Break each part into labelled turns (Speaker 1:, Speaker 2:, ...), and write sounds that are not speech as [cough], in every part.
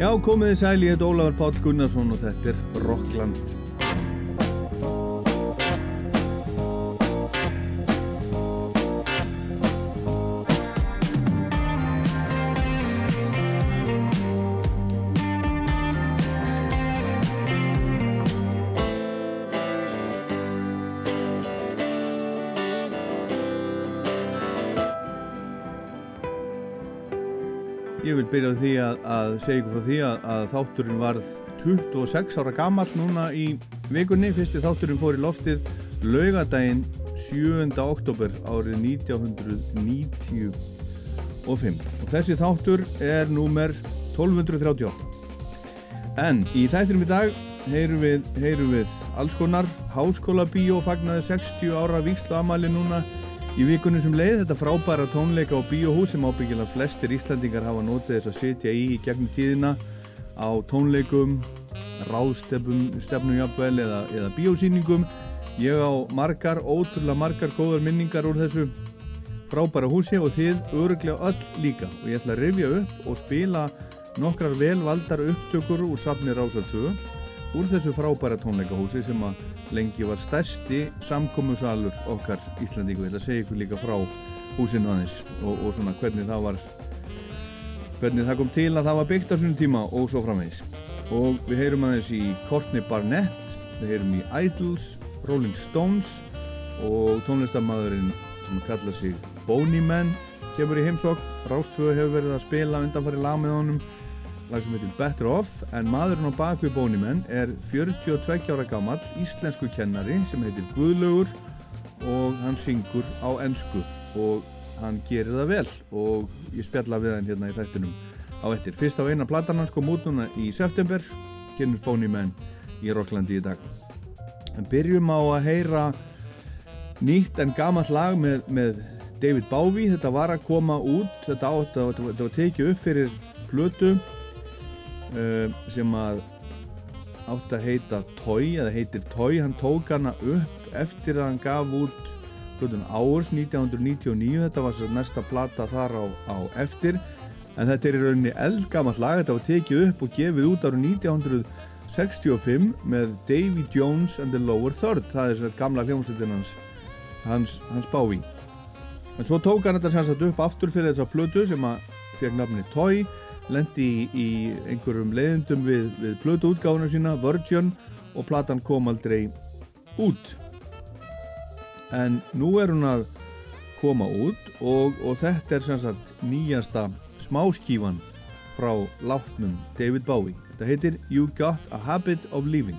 Speaker 1: Já, komiði sæl, ég heit Ólafur Páll Gunnarsson og þetta er Rockland. Byrja á því að, að segja ykkur frá því að, að þátturinn varð 26 ára gammal núna í vikunni. Fyrsti þátturinn fór í loftið laugadaginn 7. oktober árið 1995. Og þessi þáttur er númer 1238. En í þættinum í dag heyrum við, heyrum við alls konar háskóla bíó fagnaði 60 ára víksluamali núna Í vikunum sem leið þetta frábæra tónleika á bíóhús sem ábyggilega flestir Íslandingar hafa notið þess að setja í í gegnum tíðina á tónleikum, ráðstefnum jafnvel eða, eða bíósýningum. Ég á margar, ótrúlega margar góðar minningar úr þessu frábæra húsi og þið öruglega öll líka og ég ætla að rifja upp og spila nokkrar velvaldar upptökur úr safni Rásaltöfu úr þessu frábæra tónleikahúsi sem að lengi var stærsti samkómusalur okkar Íslandíku. Ég ætla að segja ykkur líka frá húsinu aðeins og, og svona hvernig það var hvernig það kom til að það var byggt á svona tíma og svo framvegs. Og við heyrum aðeins í Courtney Barnett, við heyrum í Idols, Rolling Stones og tónlistamæðurinn sem kalla sig Boney Man kemur í heimsokk. Rástföðu hefur verið að spila undanfari lag með honum lag sem heitir Better Off en maðurinn á bakvið Bónimenn er 42 ára gammal íslensku kennari sem heitir Guðlaugur og hann syngur á ennsku og hann gerir það vel. Og ég spjalla við hann hérna í þættinum á ettir. Fyrst á eina platan hans kom út núna í september kennus Bónimenn í Rocklandi í dag. En byrjum á að heyra nýtt en gammalt lag með, með David Bowie. Þetta var að koma út þetta, átt, þetta var tekið upp fyrir plötu uh, sem að átt að heita Toy eða heitir Toy, hann tók hana upp eftir að hann gaf út plötun Hours 1999 þetta var svo næsta plata þar á, á eftir. En þetta er í rauninni eldgamall lag, þetta var tekið upp og gefið út ára 1965 með Davy Jones and the Lower Third. Það er svona gamla hljómsveitin hans hans, hans Bowie. En svo tók hann þetta sannsagt upp aftur fyrir þessa plötu sem að fekk nafni Toy lendi í, í einhverjum leiðindum við, við blötu útgáðuna sína, Virgin og platan kom aldrei út. En nú er hún að koma út og, og þetta er sem sagt nýjasta smáskífan frá látnum David Bowie. Þetta heitir You Got a Habit of Living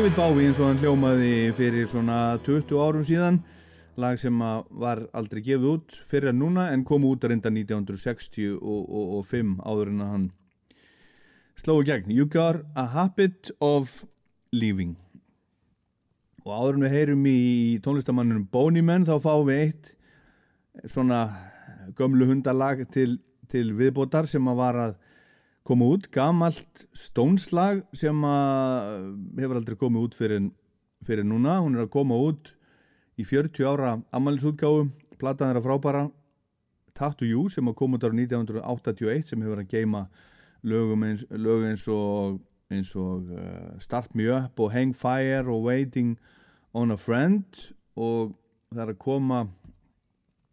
Speaker 1: David Bowie eins og hann hljómaði fyrir svona 20 árum síðan. Lag sem var aldrei gefið út fyrir en núna en kom út að reynda 1965 áður en að hann slói gegn. You got a habit of leaving. Og áður en við heyrum í tónlistamannunum Man þá fáum við eitt svona gömlu hundalag til, til viðbótar sem að var að koma út, gamalt stónslag sem hefur aldrei komið út fyrir, fyrir núna, hún er að koma út í 40 ára ammaliðsútgáðu, platan að frábara Tattoo You sem að koma út ára 1981 sem hefur að geima lögum eins, lög eins og, eins og uh, Start Me Up og Hang Fire og Waiting on a Friend. Og það er að koma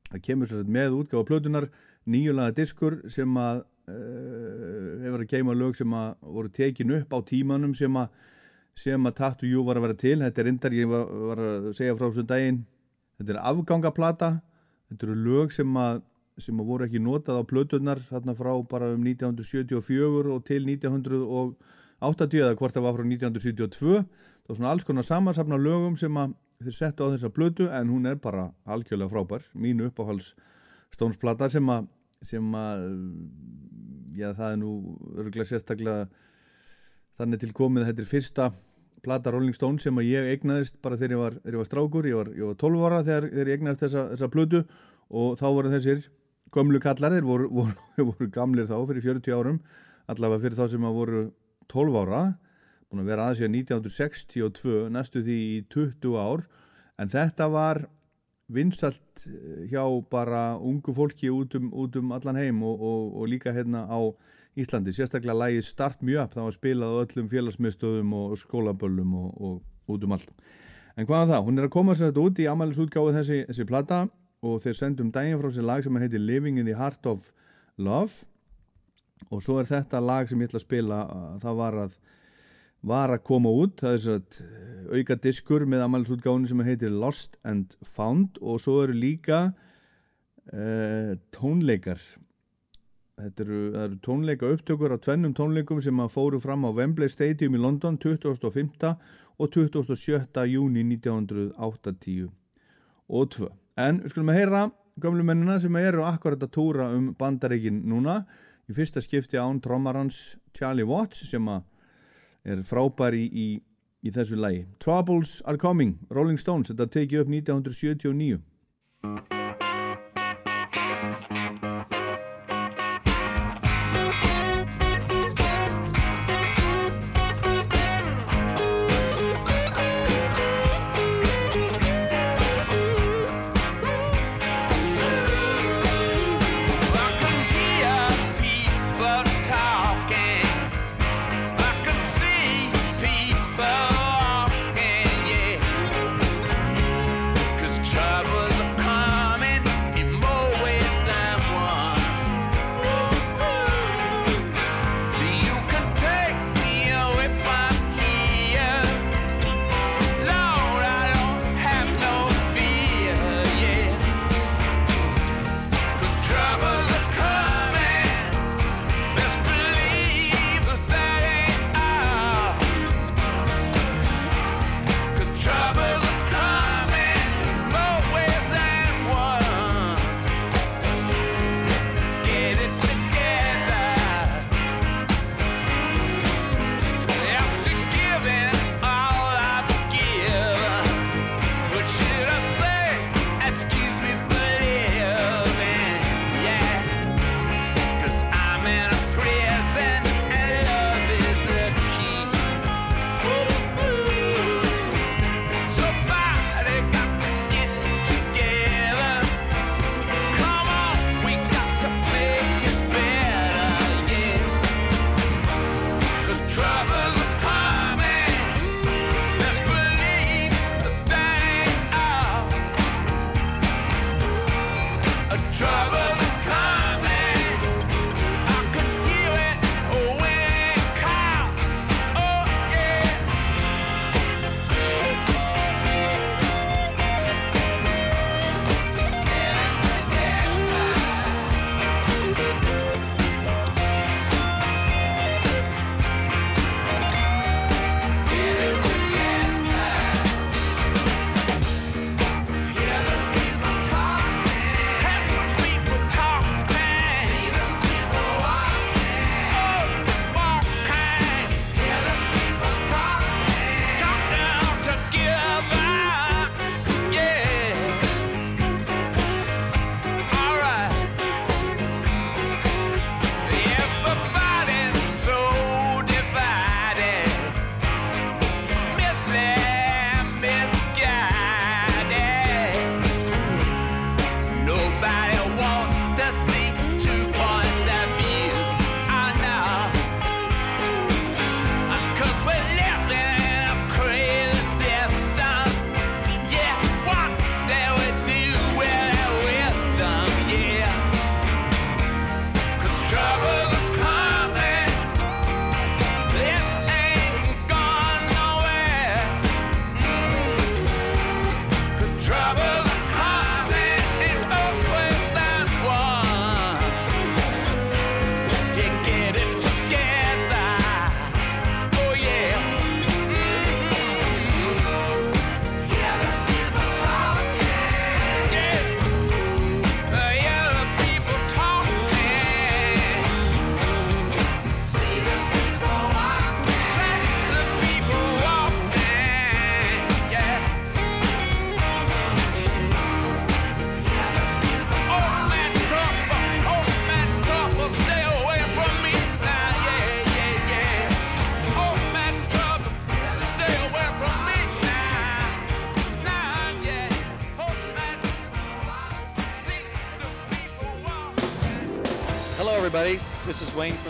Speaker 1: það kemur svo með útgáðu plötunar nýjulaga diskur sem að hefur að geima lög sem að voru tekin upp á tímanum sem að, sem að Tattoo You var að vera til. Þetta er reyndar, ég var, var að segja frá þessum daginn, þetta er afgangaplata. Þetta eru lög sem að sem að voru ekki notað á plötunar þarna frá bara um 1974 og til 1980 eða hvort það var frá 1972 það var svona alls konar samansapna lögum sem að þeir settu á þessa plötu en hún er bara algjörlega frábær. Mínu uppáhals stónsplata sem að sem að já það er nú örgulega sérstaklega þannig til komið þetta er fyrsta plata Rolling Stone sem að ég egnaðist bara þegar ég var, þegar ég var strákur, ég var, ég var 12 ára þegar, þegar ég egnaðist þessa, þessa plötu og þá voru þessir gömlu kallar þeir voru, voru, [laughs] voru gamlir þá fyrir 40 árum allavega fyrir þá sem að voru 12 ára búin að vera aðeins í 1962 næstu því í 20 ár. En þetta var vinsalt eh, hjá bara ungu fólki út um, út um allan heim og, og, og líka hérna á Íslandi. Sérstaklega lægi Start Me Up það var spilað á öllum félagsmiðstöðum og skólaböllum og, og út um allt. En hvaða það, hún er að koma sér þetta út í amælisútgáðu þessi, þessi plata og þeir sendum daginn frá sér lag sem heitir Living in the Heart of Love. Og svo er þetta lag sem ég ætla að spila það var að var að koma út, það er svona eh, auka diskur með amalisútgáðinu sem heitir Lost and Found og svo eru líka uh, tónleikar. Þetta eru, eru tónleika upptökur á tvennum tónleikum sem að fóru fram á Wembley Stadium í London 2005 og 27. júni 1980 og 2 en við skulum að heyra gamlumennina sem eru akkurat að túra um bandareikin núna. Í fyrsta skipti án trómarans Charlie Watts sem að er frábær í, í, í þessu lagi. Troubles are coming, Rolling Stones þetta tekið upp 1979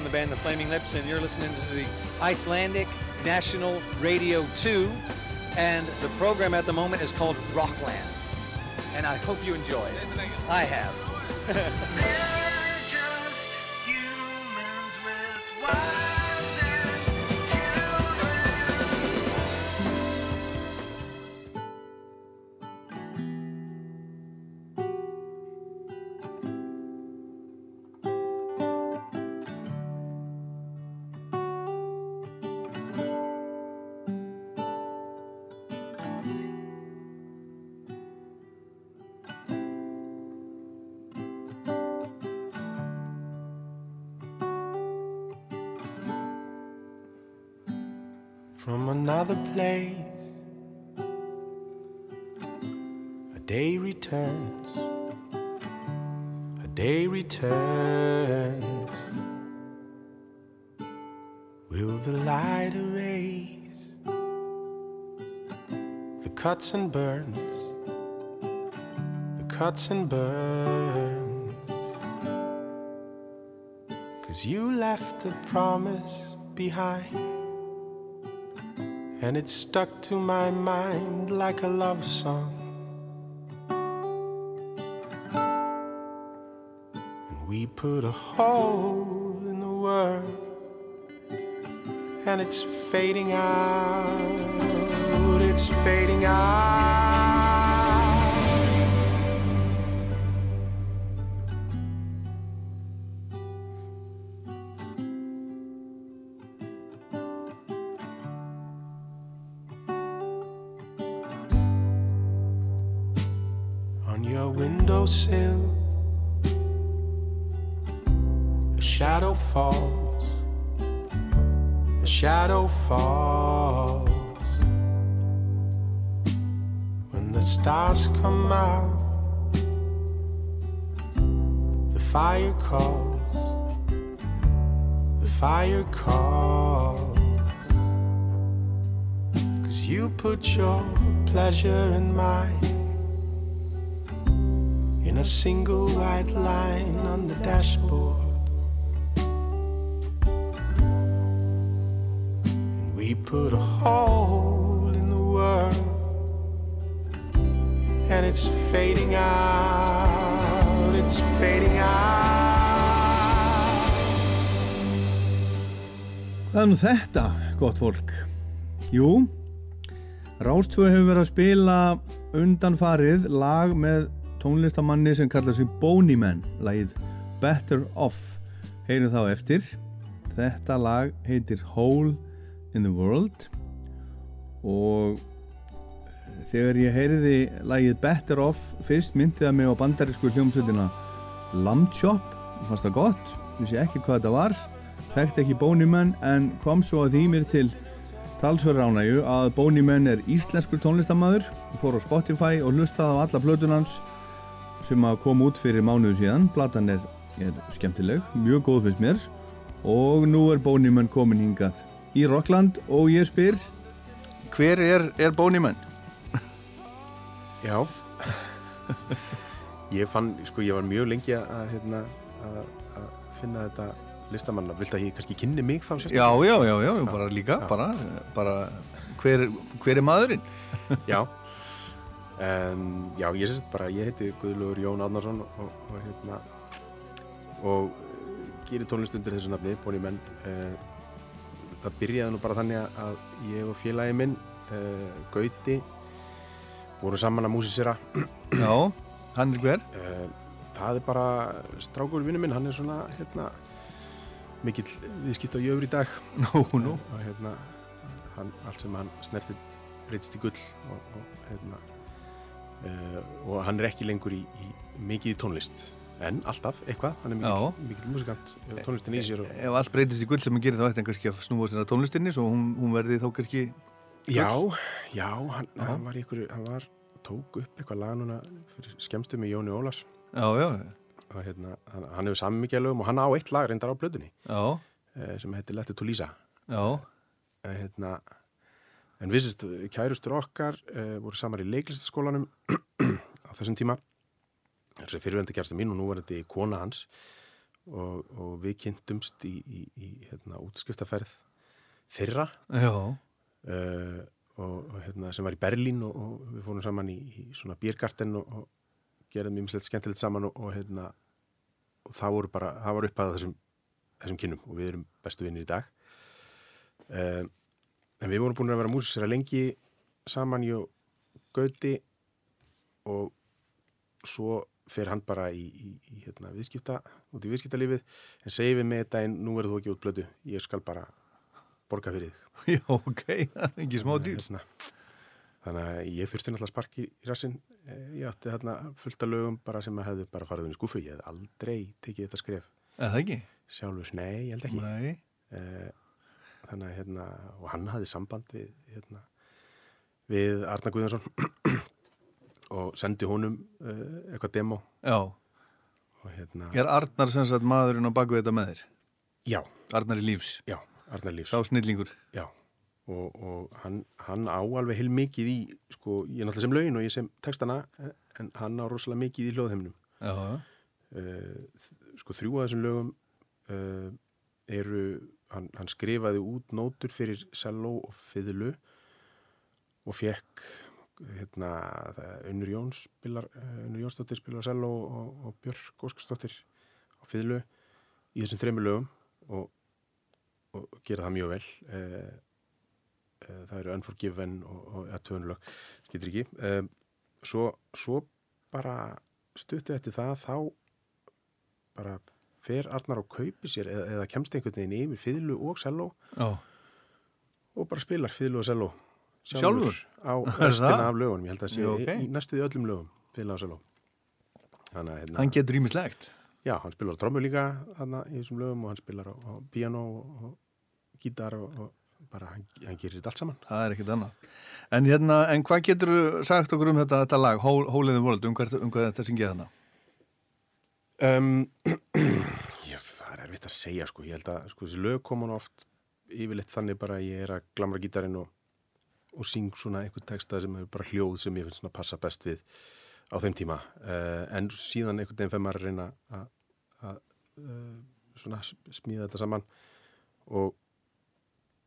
Speaker 2: the band The Flaming Lips, and you're listening to the Icelandic National Radio 2. And the program at the moment is called Rockland. And I hope you enjoy it. I have. [laughs]
Speaker 3: place. A day returns, a day returns. Will the light erase the cuts and burns, the cuts and burns? Cause you left a promise behind and it stuck to my mind like a love song. And we put a hole in the world, and it's fading out, it's fading out. Fire calls, the fire calls. Cause you put your pleasure in mine in a single white line on the dashboard. And we put a hole in the world, and it's fading out, it's fading out.
Speaker 1: Hvað er nú þetta, gott fólk? Jú, Rástföð hefur verið að spila undanfarið lag með tónlistamanni sem kallar sig Man lagið Better Off heyrin þá eftir þetta lag heitir Hole in the World og þegar ég heyriði lagið Better Off fyrst myndið það mig á bandarísku hljómsveitina Lamb Chop. Fannst það gott, vissi ekki hvað þetta var. Fekti ekki Man en kom svo að því mér til talsverður ánægu að Man er íslenskur tónlistamæður fór á Spotify og hlustaði á alla plötunans sem að koma út fyrir mánuðu síðan. Platan er, er skemmtileg, mjög góð fyrst mér. Og nú er Bónimann komin hingað í Rockland og ég spyr hver er, er Bónimann?
Speaker 4: Já ég fann, sko ég var mjög lengi að hérna, að finna þetta listamanna, vilt að ég kannski kynni mig þá
Speaker 1: sérstaklega? Já, já, já, já, bara líka já. Bara, bara hver, hver er maðurinn? [laughs]
Speaker 4: Já Um, já, ég sést bara, ég heiti Guðlugur Jón Átnarsson og, og, hérna, og uh, gerir tónlist undir þessu nafni, Bóni Menn. Uh, það byrjaði nú bara þannig að ég og félagi minn, uh, Gauti, voru saman að músisera.
Speaker 1: Já, hann er hver?
Speaker 4: Það er bara strákur vinnu minn, hann er svona, hérna, mikill viðskipt á jöfri í dag.
Speaker 1: Nú, nú.
Speaker 4: Og hérna, hann, allt sem hann snertir breytist í gull og, og hérna, uh, og hann er ekki lengur í, í mikið tónlist en alltaf eitthvað, hann er mikið, mikið musikant eh, tónlistin í sér og...
Speaker 1: Ef allt breytist í gull sem hann gerir þá ætti hann kannski að snúa að tónlistinni svo hún, hún verði þá kannski?
Speaker 4: Já, já, hann, hann var ykkur hann var, tók upp eitthvað lag núna fyrir skemmstu með Jóni Ólas
Speaker 1: Já, já
Speaker 4: og hérna, hann, hann hefur saman mikið lögum og hann á eitt lag reyndar á blöðunni
Speaker 1: uh,
Speaker 4: sem heitir Let it to Lisa
Speaker 1: Já.
Speaker 4: Uh, hérna En við sést, kærustur okkar uh, voru samar í leiklistaskólanum á þessum tíma. Er fyrirvendu kærasta mín og nú var þetta kona hans. Og, og við kynntumst í, í, í hérna, útskriftaferð þeirra.
Speaker 1: Já,
Speaker 4: uh, og, og hérna, sem var í Berlín og, og við fórum saman í, í svona bírgarten og, gerðum mjög skemmtilegt saman og, hérna það voru bara, það var upp að þessum þessum kynnum og við erum bestu vinnir í dag. Uh, en við vorum búin að vera músisera lengi saman í Gauti og svo fer hann bara í, í, í hérna, viðskipta, út í viðskiptalífið. En segir við með þetta en nú verður þú ekki út blödu ég skal bara borga fyrir þig. [laughs]
Speaker 1: Já, ok, það er ekki smá dýr.
Speaker 4: Hérna, þannig að ég þurfti náttúrulega sparki í rassin ég átti þarna fullt af lögum bara sem að hefði bara farið í skúfu ég hef aldrei tekið þetta skref.
Speaker 1: Er það ekki?
Speaker 4: sjálfur, nei, ég held ekki.
Speaker 1: Nei.
Speaker 4: Eh, þannig að hérna og hann hafði samband við hérna, við Arna Guðjónsson [clears throat] og sendi honum uh, eitthvað demo.
Speaker 1: Já,
Speaker 4: og hérna,
Speaker 1: er Arnar sem sagt maðurinn á baku þetta með þér?
Speaker 4: já,
Speaker 1: Arnar í lífs,
Speaker 4: já, Arnar Lífs.
Speaker 1: Sá snillingur.
Speaker 4: já, og, og hann, hann á alveg heil mikið í sko, ég er náttúrulega sem laun og ég sem textana eh, en hann á rosalega mikið í hljóðheiminum
Speaker 1: Já,
Speaker 4: uh, sko þrjú að þessum lögum uh, eru hann, hann skrifaði út nótur fyrir selló og fiðlu og fekk hérna, Unnur Jóns spilar, uh, Unnur Jónsdóttir spilar á selló og, og Björk Óskarsdóttir á fiðlu í þessum þremur lögum og, og gera það mjög vel. Uh, uh, það eru Unforgiven og, og ja, getur ekki. Uh, svo, svo bara stuttu eftir það þá bara fer Arnar á kaupi sér eða, eða kemst einhvern veginn yfir fiðlu og selló.
Speaker 1: Já,
Speaker 4: og bara spilar fiðlu og selló
Speaker 1: Sjálfur?
Speaker 4: á
Speaker 1: Er
Speaker 4: restina af lögunum, ég held að sé
Speaker 1: Já, ok.
Speaker 4: í næstuði öllum lögum fiðlu og að hérna,
Speaker 1: hann getur ímislegt.
Speaker 4: já, hann spilar á trommu líka hana, í þessum lögum og hann spilar á, á piano og, og gítar og, og bara hann, hann gerir þetta allt saman
Speaker 1: Það er ekkit annað. En hérna, en hvað getur sagt okkur um þetta, þetta lag, Hole Hole in the World, um hvað, um hvað þetta syngja þarna?
Speaker 4: Um, ég, [clears throat] það er erfitt að segja sko, ég held að sko, þessi lög koma oft yfirleitt þannig bara að ég er að glamra gítarinn og, og syng svona einhvern texta sem er bara hljóð sem ég finnst svona passa best við á þeim tíma uh, en síðan einhvern veginn fyrir maður að reyna að, að uh, svona smíða þetta saman og,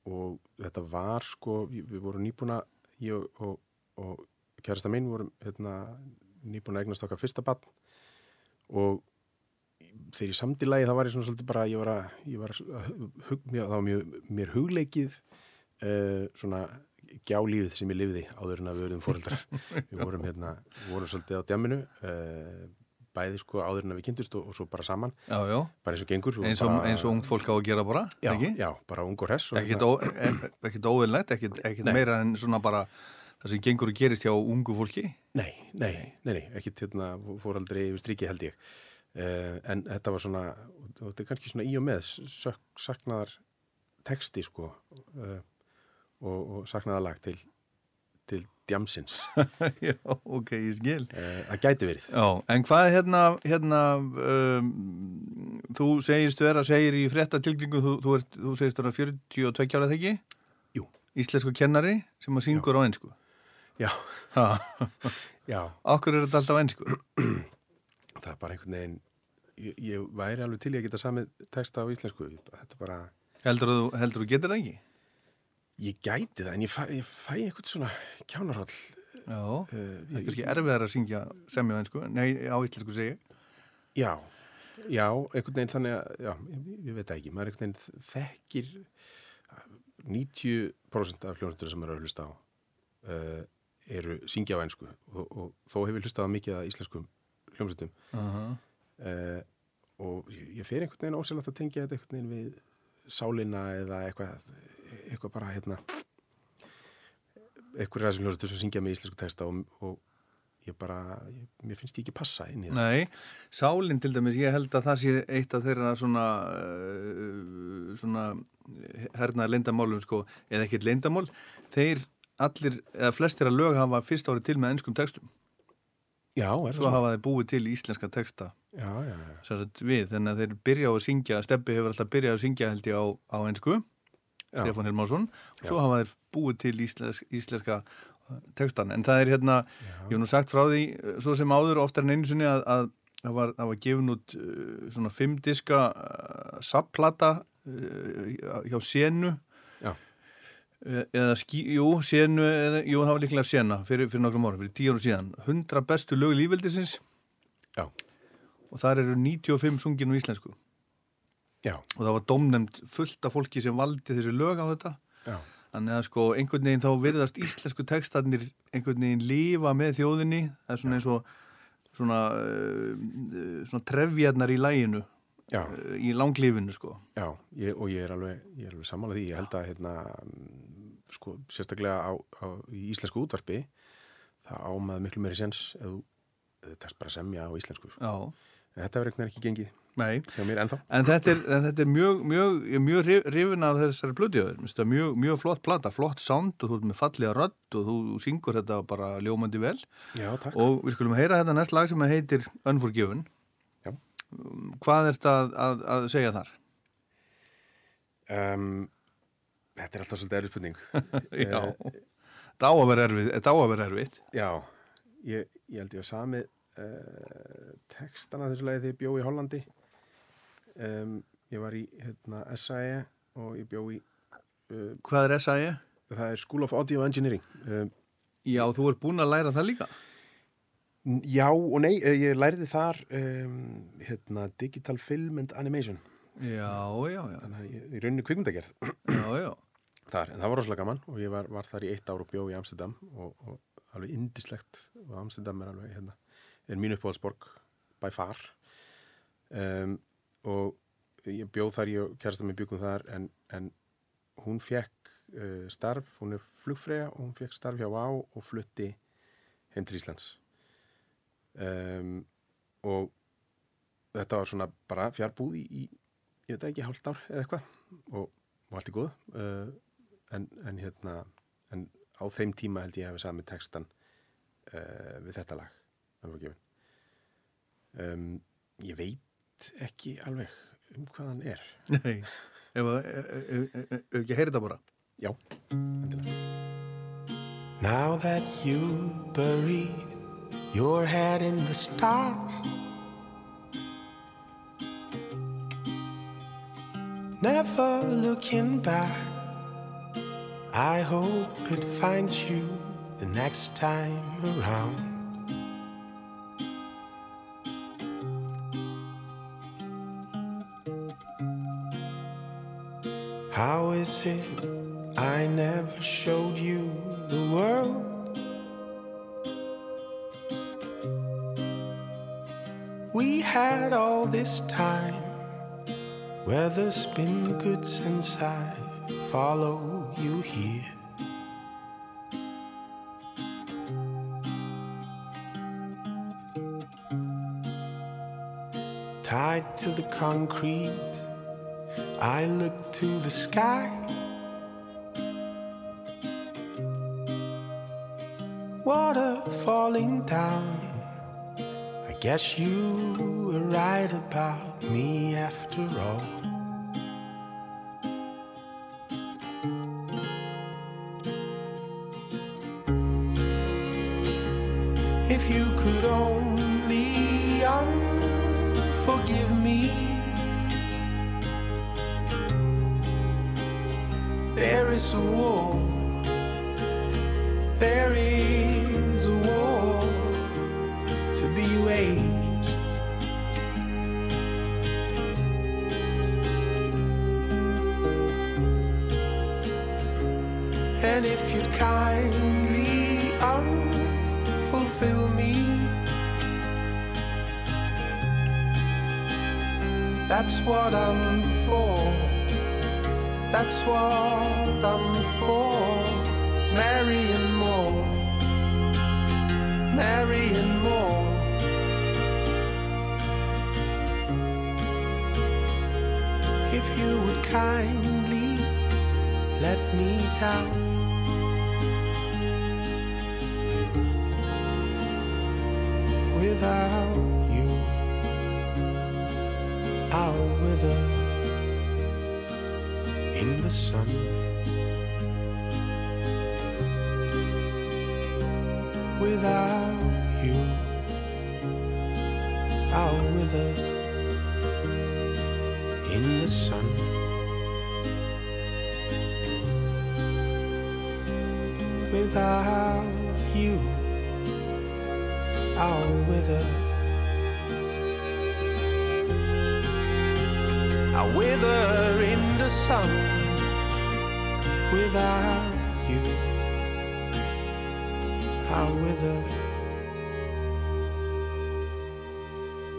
Speaker 4: og þetta var sko, við vorum nýbúna ég og, og, og kærasta minn vorum hérna, nýbúna eignast okkar fyrsta bann og þegar ég samdi lagi þá var ég svona svolítið bara ég var að, ég var að hug, mjög, mjög, mér hugleikið uh, svona gjálífið sem ég lifði áður en að við verðum fóreldrar [laughs] við vorum hérna, vorum svolítið á djamminu uh, bæði sko áður en að við kynntust og, og svo bara saman,
Speaker 1: Já, já,
Speaker 4: bara eins og gengur vorum
Speaker 1: eins og,
Speaker 4: bara,
Speaker 1: eins og ungt fólk á að gera bara,
Speaker 4: já, já, bara ung og hress og
Speaker 1: Ekkit, ó, e- ekkit óvinnlegt, ekkit
Speaker 4: Nei.
Speaker 1: meira en svona bara það sem gengur og gerist hjá ungu fólki.
Speaker 4: Nei, nei, nei, nei, ekkit hérna fór aldrei yfir strikið held ég. Uh, en þetta var svona og þetta er kannski svona í og með saknaðar texti sko uh, og, og saknaðar lag til, til djamsins [laughs]
Speaker 1: já, ok, ég skil.
Speaker 4: uh, það gæti verið
Speaker 1: Já, en hvað hérna, hérna um, þú segist vera, segir í frétta tilkynningu, þú, þú, þú segist vera 42 ára þeggi?
Speaker 4: Jú.
Speaker 1: Íslensku kennari sem að syngur á ennsku.
Speaker 4: Já, já,
Speaker 1: okkur er þetta alltaf ennsku?
Speaker 4: það er bara einhvern veginn ég, ég væri alveg til í að geta samið texta á íslensku þetta er bara,
Speaker 1: Heldur þú, heldur þú getur það ekki?
Speaker 4: Ég gæti það en ég fæ, ég fæ einhvern svona kjánarhall
Speaker 1: Já,
Speaker 4: uh,
Speaker 1: það er kannski erfiðar að syngja semja á ennsku, nei, á íslensku segi. ég.
Speaker 4: Já, já, einhvern veginn þannig að, já, ég, ég veit ekki, maður einhvern veginn þekkir 90% af hljómsveitur sem maður er að hlusta á uh, eru syngja á einsku og, og þó hefur hlustað mikið af íslenskum hljómsveitum
Speaker 1: Uh -huh.
Speaker 4: uh, og ég fer einhvern veginn ósælagt að tengja þetta einhvern veginn við sálina eða eitthvað, eitthvað bara hérna eitthvað ræðsum hljómsveitur sem syngja með íslensku texta og, og ég bara, ég, mér finnst ég ekki passa inn í það.
Speaker 1: Nei, sálinn til dæmis, ég held að það sé eitt af þeirra svona, uh, svona hernaðar leyndamálum, sko, eða ekkert leyndamál, þeir allir, eða flestir að lög hafa fyrst árið til með ennskum textum.
Speaker 4: Já, er það
Speaker 1: Svo hafa þeir búið til íslenska texta
Speaker 4: Já, já, já.
Speaker 1: sem sagt, við, þannig að þeir byrja á að syngja, Steppi hefur alltaf byrjað að syngja held ég á, á ennsku. Stefán Hilmarsson, og svo
Speaker 4: Já.
Speaker 1: hafa þeir búið til íslensk, íslenska uh, textan. En það er hérna, ég hef nú sagt frá því, uh, svo sem áður oftar en einu sinni að, að það var, var gefin út uh, svona fimm diska uh, sapplata uh, hjá Senu
Speaker 4: Já.
Speaker 1: Eða skí, jú, Senu eða, jú, það var líklega Sena fyrir, fyrir nokkrum ára, fyrir tíu ára síðan 100 bestu lög lífveldisins
Speaker 4: Já.
Speaker 1: og þar eru 95 sungin á íslensku
Speaker 4: Já,
Speaker 1: og það var domnemt fullt af fólki sem valdi þessi lög á þetta.
Speaker 4: Já,
Speaker 1: Þannig að sko einhvern veginn þá virðast íslensku textarnir einhvern veginn lífa með þjóðinni. Það er svona eins og svona, uh, svona trefjarnar í læginu,
Speaker 4: já,
Speaker 1: uh, í langlífinu sko.
Speaker 4: já ég, og ég er alveg, alveg sammálað því, ég held að hérna, sko, sérstaklega á, á, í íslensku útvarpi það ámaði miklu meiri sens eða tekst bara semja á íslensku sko.
Speaker 1: Já,
Speaker 4: þetta verður ekki gengið
Speaker 1: nei. En þetta er, en þetta er mjög, mjög, er mjög hrif- hrifin af þessari. Þetta er mjög, mjög flott plata, flott sound og þú ert með fallega rödd og þú syngur þetta bara ljómandi vel.
Speaker 4: Já, takk
Speaker 1: Og við skulum heyra þetta næst lag sem heitir Unforgiven.
Speaker 4: Já.
Speaker 1: Hvað ert að, að, að segja þar?
Speaker 4: um, Þetta er alltaf svolítið erfið spurning [laughs]
Speaker 1: Já, þetta á að vera þetta erfitt.
Speaker 4: Já, ég, ég held ég að sami uh, textana þessu lagi þegar ég bjó í Hollandi um, Ég var í hérna, SAE og ég bjó í uh,
Speaker 1: Hvað er SAE?
Speaker 4: það er School of Audio Engineering um,
Speaker 1: Já, þú ert búin að læra það líka.
Speaker 4: Já og nei, eh, ég lærði þar um, hérna, Digital Film and Animation
Speaker 1: Já, já, já,
Speaker 4: þannig að ég, rauninni kvikmyndagerð
Speaker 1: já, já.
Speaker 4: þar, en það var rosalega gaman og ég var, var þar í eitt ár og bjó í Amsterdam og, og alveg indislegt og Amsterdam er alveg hérna, er mín uppáhaldsborg by far. Um, og ég bjóð þar ég og kærasta mér byggum þar en, en hún fekk uh, starf, hún er flugfreyja og hún fekk starf hjá Vá og flutti heim til Íslands. Um, og þetta var svona bara fjárbúð í, í ég veit ekki, hálft ár eða eitthvað og, og allt er góð uh, en, en hérna en á þeim tíma held ég að hafa sami textan uh, við þetta lag Unforgiven. um, ég veit ekki alveg um hvað hann er
Speaker 1: Nei, ef, ef, ef, ef ekki heyri þetta bara.
Speaker 4: já, endilega
Speaker 3: Now that you bury your head in the stars, never looking back, I hope it finds you the next time around. How is it I never showed you the world? We had all this time. Weather's been good since I follow you here. Tied to the concrete, I look to the sky. Water falling down. I guess you were right about me after all. If you could only um, forgive me. There is a war. There is a war to be waged. And if you'd kindly unfulfill me, that's what I'm. That's what I'm for. Marrying more. Marrying more. If you would kindly let me down. Without in the sun. Without you, I'll wither in the sun. Without you, I'll wither. I'll wither in the sun. Without you, I'll wither.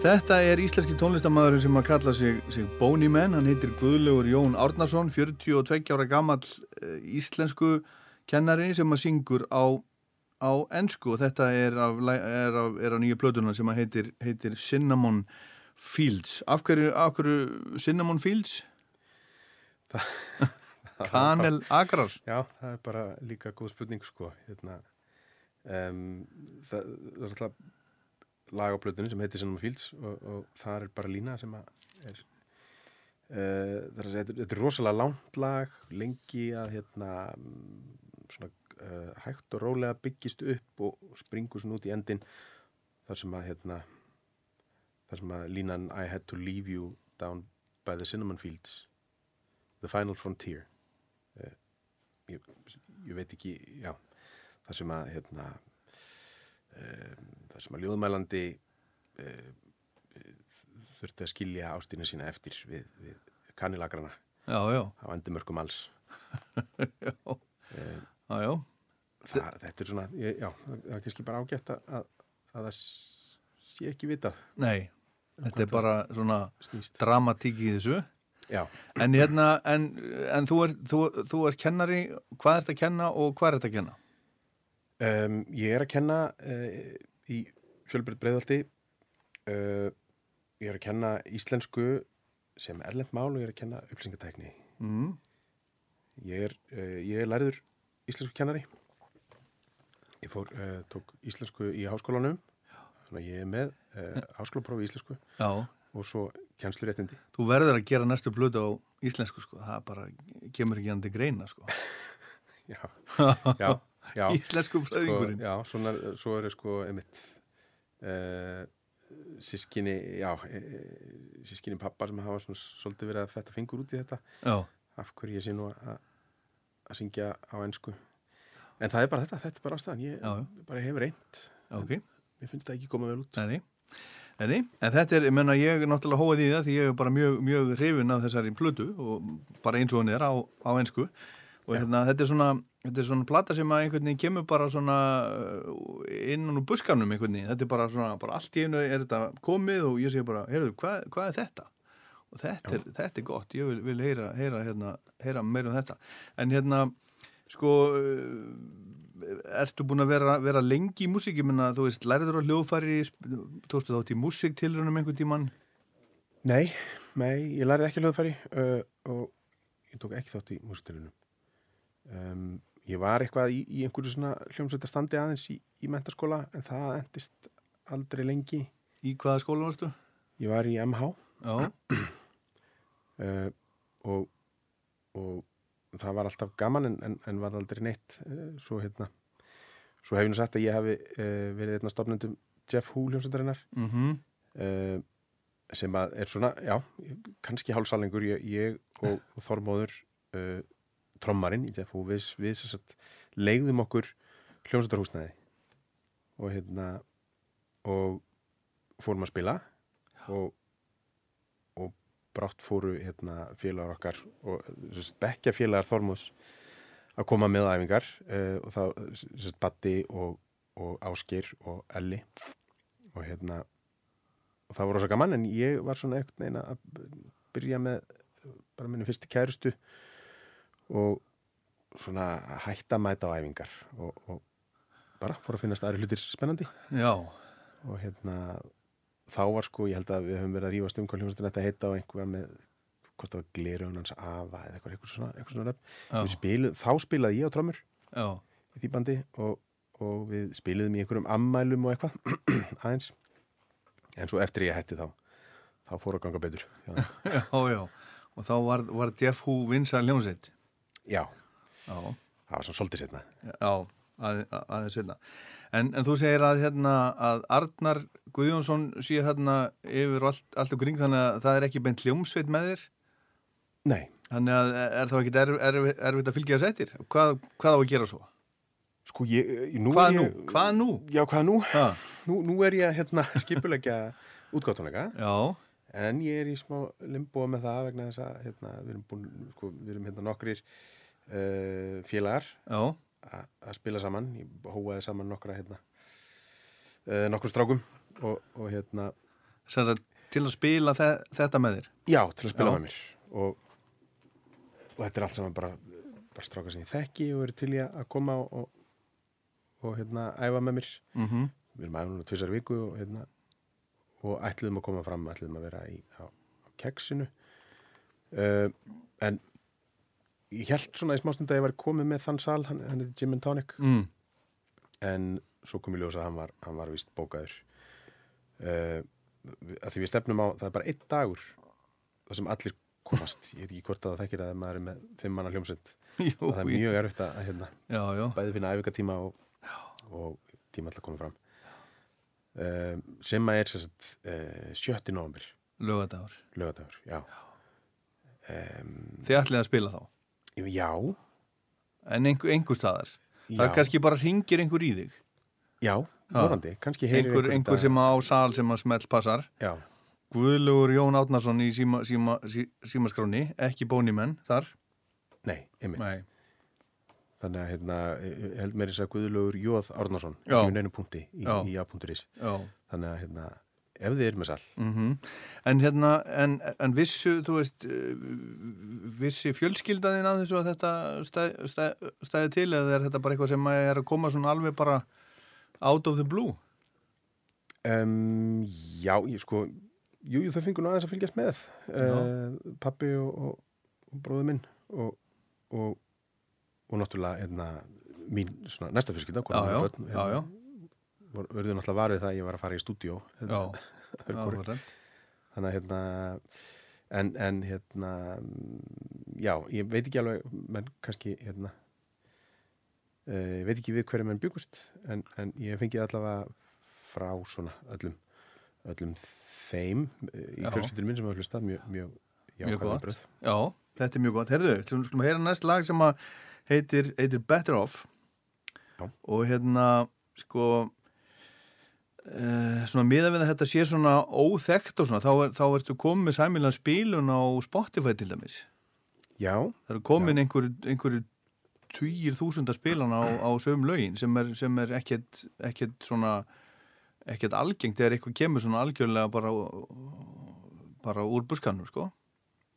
Speaker 1: Þetta er íslenski tónlistamæðurinn sem að kalla sig, sig Bóni menn, hann heitir Guðlaugur Jón Árnarsson, 42 ára gammal íslensku kennari sem að syngur á, á ennsku og þetta er af, af, af nýja plötuna sem að heitir, heitir Cinnamon Fields. Af hverju, af hverju Cinnamon Fields? [laughs] Kanel Agrar?
Speaker 4: Já, það er bara líka góð spurning sko. Hérna, um, það, það er alltaf lag á plötunni sem heitir Cinnamon Fields og, og það er bara lína sem að er uh, það er, þetta er rosalega langt lag lengi að hérna svona uh, hægt og rólega byggist upp og springur svona út í endin þar sem að hérna þar sem að línan I had to leave you down by the Cinnamon Fields the final frontier. Uh, ég, ég veit ekki já, þar sem að hérna um, þar sem að ljóðmælandi uh, þurfti að skilja ástina sína eftir við, við
Speaker 1: já.
Speaker 4: á endumörkum alls. [laughs]
Speaker 1: Já,
Speaker 4: um,
Speaker 1: já, já.
Speaker 4: það, þetta er svona já, það er kannski bara ágætt að, að það sé ekki vitað.
Speaker 1: Nei, þetta er bara svona
Speaker 4: snýst
Speaker 1: dramatík í þessu.
Speaker 4: já,
Speaker 1: En hérna, en, en þú, er, þú, þú er kennari, hvað ert að kenna og hvað ert að kenna?
Speaker 4: um, ég er að kenna uh, í fjölbreytt breiðaldi uh, ég er að kenna íslensku sem erlend mál og ég er að kenna upplýsingatækni
Speaker 1: Mm.
Speaker 4: Ég er, uh, ég er lærður íslensku kennari. Ég fór, tók íslensku í háskólanum. Þannig að ég er með uh, háskólaprófi í íslensku
Speaker 1: Já,
Speaker 4: og svo kennsluréttindi.
Speaker 1: þú verður að gera næstu blödu á íslensku, sko. Það bara kemur ekki hann til greina, sko. [laughs]
Speaker 4: Já, já, já. [laughs]
Speaker 1: Íslensku
Speaker 4: Sko,
Speaker 1: fræðingurinn.
Speaker 4: já, svona, svo eru sko einmitt uh, sískinni, já, uh, sískinni pappa sem hafa svona svolítið verið að fetta fingur út í þetta.
Speaker 1: Já,
Speaker 4: Af hverju ég sé nú að, að syngja á ennsku. En það er bara þetta, þetta er bara ástæðan. Ég
Speaker 1: Já,
Speaker 4: bara hef reynd.
Speaker 1: ok.
Speaker 4: Mér finnst það ekki koma vel út.
Speaker 1: Nei, nei. En þetta er, ég menna, ég er náttúrulega hóað í það því ég er bara mjög, mjög hrifin af þessari plötu og bara eins og hann er á, á einsku. Og hérna, þetta er svona, þetta er svona plata sem að einhvern veginn kemur bara svona uh, innan úr buskanum einhvern veginn. Þetta er bara svona, bara allt í einu er þetta komið og ég segi bara, heyrðu, hvað, hvað er þetta? Og þetta er, þetta er gott, ég vil, vil heyra, heyra, hérna, heyra meira um þetta. En hérna, sko, uh, ertu búin að vera, vera lengi í músík, ég menna, þú veist, lærður á hljóðfæri, sp- tókstu þátt í músíktilrunum einhvern tímann?
Speaker 4: Nei, nei, ég lærði ekki hljóðfæri uh, og ég tók ekki þátt í músitilunum. Um, ég var eitthvað í, í einhverju svona hljómsveitastandi aðeins í, í mentaskóla en það endist aldrei lengi.
Speaker 1: Í hvaða skóla varstu?
Speaker 4: Ég var í MH [clears throat] uh, og, og það var alltaf gaman en, en, en var aldrei neitt. Uh, svo, hérna, svo hef ég nú sagt að ég hafi uh, verið einna stofnendum Jeff Hu hljómsveitarinnar.
Speaker 1: mhm,
Speaker 4: uh, sem að er svona, já, kannski hálfsalengur, ég, ég og, og [laughs] Þormóður uh, trommarinn í Jeff og við, við sagt leigðum okkur hljómsættarhúsnæði og hérna og fórum að spila og brátt fóru hérna félagar okkar og bekkja félagar Þormóðs að koma með æfingar uh, og þá, Batti og, og Áskir og Elli. Og hérna og það voru rosa gaman en ég var svona einhvern veginn að byrja með bara minni fyrstu kærustu og svona hætta að mæta á æfingar og, og bara fór að finnast aðri hlutir spennandi.
Speaker 1: Já,
Speaker 4: og hérna þá var sko, ég held að við höfum verið að rífast um hvað hljómsveitin þetta heita og einhver með hvort það var glerun hans afa eða eitthvað, eitthvað svona, eitthvað svona Við spiluð, þá spilaði ég á trömmur
Speaker 1: já,
Speaker 4: í því bandi og, og við spiluðum í einhverjum ammælum og eitthvað [clears throat] aðeins. En svo eftir ég hætti þá þá fór að ganga betur. Já, [laughs]
Speaker 1: já, já. Og þá var, var Jeff Hu vinsa hljómsveit.
Speaker 4: já.
Speaker 1: Já,
Speaker 4: það var svona svolítið setna
Speaker 1: já, að, að, aðeins hérna. En, en þú segir að hérna að Arnar Guðjónsson sé hérna yfir allt, allt og kring þannig að það er ekki beint hljómsveit með þér
Speaker 4: Nei,
Speaker 1: þannig að er þá ekki erf, erf, erfitt að fylgja þess eftir hvað, hvað á að gera svo?
Speaker 4: sko ég, nú
Speaker 1: Hvað
Speaker 4: er
Speaker 1: nú?
Speaker 4: ég,
Speaker 1: Hvað nú?
Speaker 4: Já, hvað nú?
Speaker 1: Ha,
Speaker 4: Nú, nú er ég að hérna, [laughs] skipulegja útgáttunleika
Speaker 1: já,
Speaker 4: en ég er í smá limbo með það vegna þess að hérna, við erum búin, sko, við erum hérna nokkrir uh, félagar
Speaker 1: já,
Speaker 4: að spila saman. Ég hóaði saman nokkra hérna uh, nokkur strákum og, og hérna,
Speaker 1: sagt til að spila þe þetta með þér?
Speaker 4: Já, til að spila
Speaker 1: Já.
Speaker 4: með mér. Og, og þetta er allt saman bara, bara strákar sem ég þekki og eru til ég að koma og, og, og hérna æfa með mér.
Speaker 1: Mm
Speaker 4: við erum núna tvisar viku og hérna og ætluðum að koma fram, ætluðum að vera í, á, á keksinu. Uh, en ég held svona í smástund að ég var komið með þann sal, hann, hann er Gin and Tonic.
Speaker 1: Mm.
Speaker 4: en svo kom ég ljósa að hann var, hann var vist bókaður. Uh, að því við stefnum á það er bara einn dagur það sem allir komast, ég veit ekki hvort að það þekkir að maður er með fimm manna hljómsund [laughs] það er mjög erfitt að hérna,
Speaker 1: já, já,
Speaker 4: bæði finna æfingatíma og, og tíma alltaf koma fram. Uh, sem að er sagt, uh, 7. november
Speaker 1: lögadagur
Speaker 4: lögadagur, um,
Speaker 1: þið ætlið að spila þá
Speaker 4: já,
Speaker 1: en einhver, einhver staðar. Það
Speaker 4: já,
Speaker 1: er kannski bara ringir einhver í þig.
Speaker 4: Já, vonandi, kannski heyrir
Speaker 1: einhver, einhver
Speaker 4: þetta-
Speaker 1: sem á sal sem að smelt passar.
Speaker 4: Já,
Speaker 1: Guðlugur Jón Átnarsson í síma, síma, sí, símaskráni, ekki bónimenn þar.
Speaker 4: Nei, einmitt.
Speaker 1: Nei.
Speaker 4: Þannig að hérna, held meiri þess að Guðlaugur Jóð Árnason
Speaker 1: Já.
Speaker 4: sem er neinu punkti í, í a.is.
Speaker 1: Já.
Speaker 4: Þannig að hérna, ef þið er með sal,
Speaker 1: Mm En hérna, en, en vissu, þú veist, eh, vissi fjölskyldaðin að þessu að þetta stæ, stæ, stæði til eða er þetta bara eitthvað sem er að koma svona alveg bara out of the blue?
Speaker 4: um, já, ég sko, jú, jú, þau fengur nú aðeins að fylgjast með, uh, pappi og, og, og bróður minn og, og, og náttúrulega hérna, mín svona, næsta fjölskylda,
Speaker 1: Já, já, já, já,
Speaker 4: Vor, verður náttúrulega varið það að ég var að fara í voru-
Speaker 1: já, [laughs]
Speaker 4: þannig að hérna en, en hérna já, ég veit ekki alveg menn kannski hérna uh, ég veit ekki við hverju menn byggust en, en ég fengið allavega frá svona öllum öllum þeim uh, í fjölskyldunum minn sem hafa hlustað mjög, mjög,
Speaker 1: mjög gott. Já, þetta er mjög gott. Herðu, við skulum heyra næst lag sem að heitir, heitir Better Off
Speaker 4: Já.
Speaker 1: og hérna, sko, uh, svona miða við að þetta sé svona óþekkt og svona, þá, er, þá ertu komið með sæmilan spílun á Spotify til dæmis.
Speaker 4: já,
Speaker 1: Það eru komin einhverju einhverju tugir þúsundar spilan á, á sögum lögin sem er, sem er ekkert, ekkert svona ekkert algengt þegar eitthvað kemur svona algjörlega bara bara úr buskanum sko.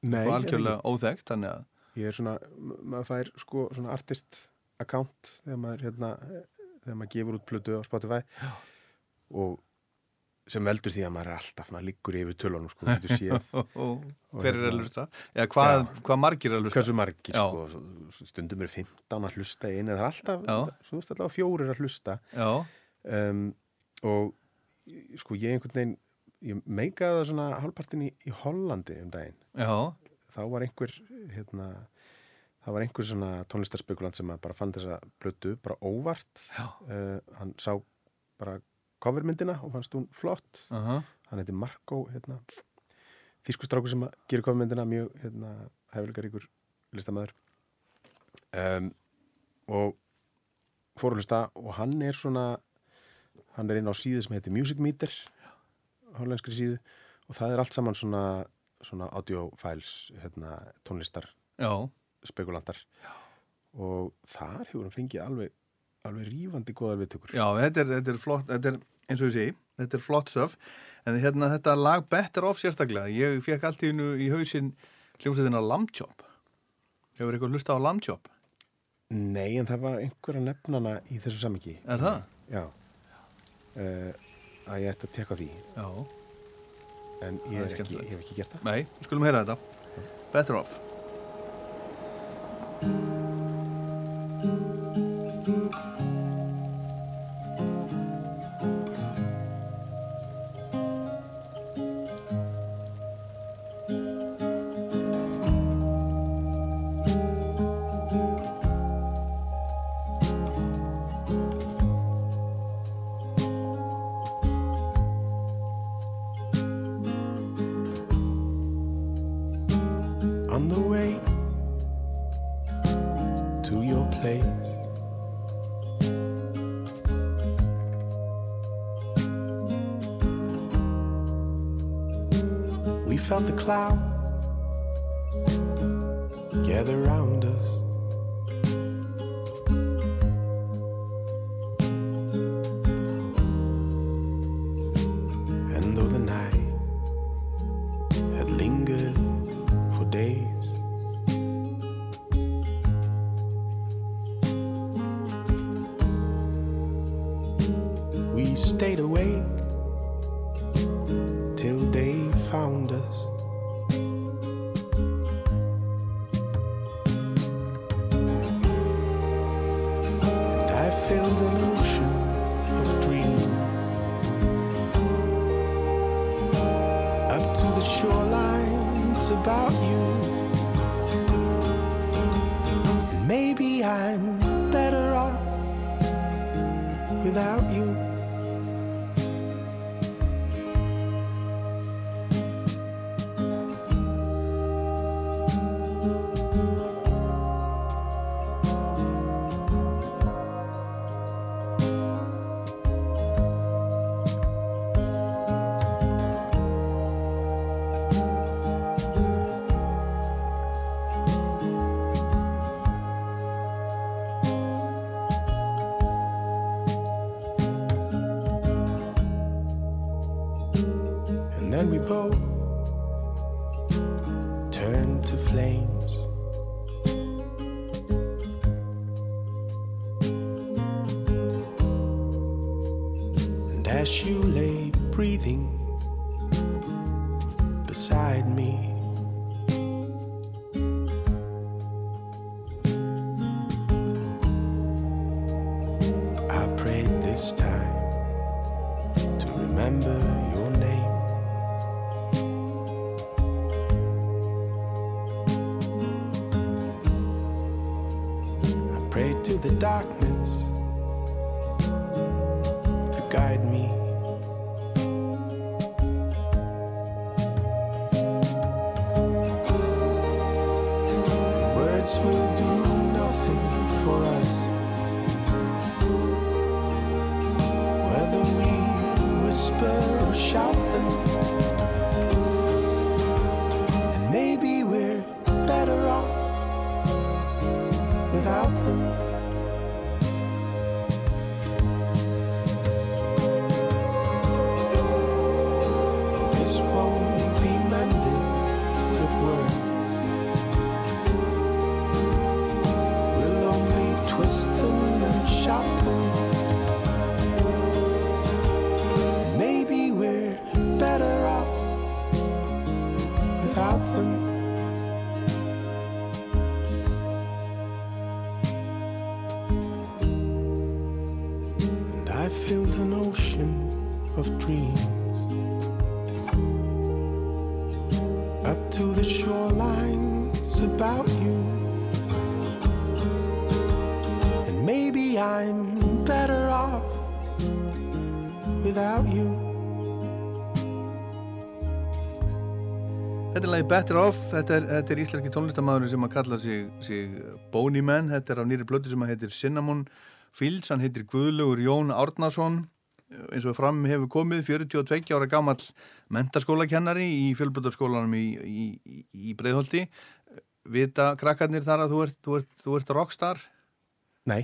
Speaker 4: Nei
Speaker 1: algjörlega óþekkt þannig að
Speaker 4: ég er svona, ma- maður fær sko svona artist account þegar maður hérna, þegar maður gefur út plötu á Spotify. Já. Og sem veldur því að maður er alltaf, maður liggur yfir tölunum sko, [laughs]
Speaker 1: hver er að
Speaker 4: hérna-
Speaker 1: hlusta? Eða hvað,
Speaker 4: Já.
Speaker 1: hvað margir er að hlusta?
Speaker 4: hversu margir sko, stundum er 15 að einu, það er alltaf, svo veist alltaf fjórir að hlusta.
Speaker 1: Já,
Speaker 4: um, og sko ég einhvern veginn ég meikaði það svona hálfpartin í, í Hollandi um daginn.
Speaker 1: Já,
Speaker 4: þá var einhver hérna, það var einhver svona tónlistarspekulant sem bara fann þessa blötu bara óvart. Uh, hann sá bara covermyndina og fannst hún flott.
Speaker 1: Aha,
Speaker 4: hann heiti Marko hérna, þýskustrákur sem gera covermyndina mjög hérna, hæfileikaríkur listamæður um, og fór að hlusta og hann er svona hann er inn á síðu sem heitir Music Meter hollenskri síðu og það er allt saman svona, svona audio files hérna, tónlistar
Speaker 1: já,
Speaker 4: spekulantar. Og þar hefur hann fengið alveg alveg rífandi góðar viðtökur.
Speaker 1: Já, þetta er, þetta er flott, þetta er eins og ég segi, þetta er flott stöf en hérna þetta lag Better Off sérstaklega ég fekk allt í hennu í hausinn hljómsveitina Lamb Chop. Hefur eitthvað hlusta á Lamb Chop?
Speaker 4: Nei, en það var einhver að nefna hana í þessu samingi
Speaker 1: Er það?
Speaker 4: Já. Uh, að ég ætti að tekka því.
Speaker 1: Já,
Speaker 4: en ég, er ekki, hef ekki gert það.
Speaker 1: Nei, skulum heyra þetta. Better Off
Speaker 3: beside me,
Speaker 1: Þetta er lagi Better Off, þetta er, þetta er íslenski tónlistamæðurinn sem að kalla sig, sig Boney Man, þetta er á nýri blötu sem að heitir Cinnamon Fields, hann heitir Guðlugur Jón Árnason, eins og fram hefur komið 42 ára gammal mentaskólakennari í fjölbjörnskólanum í, í, í, Breiðholti. Vita krakkarnir þar að þú ert, þú ert, þú ert rockstar?
Speaker 4: Nei,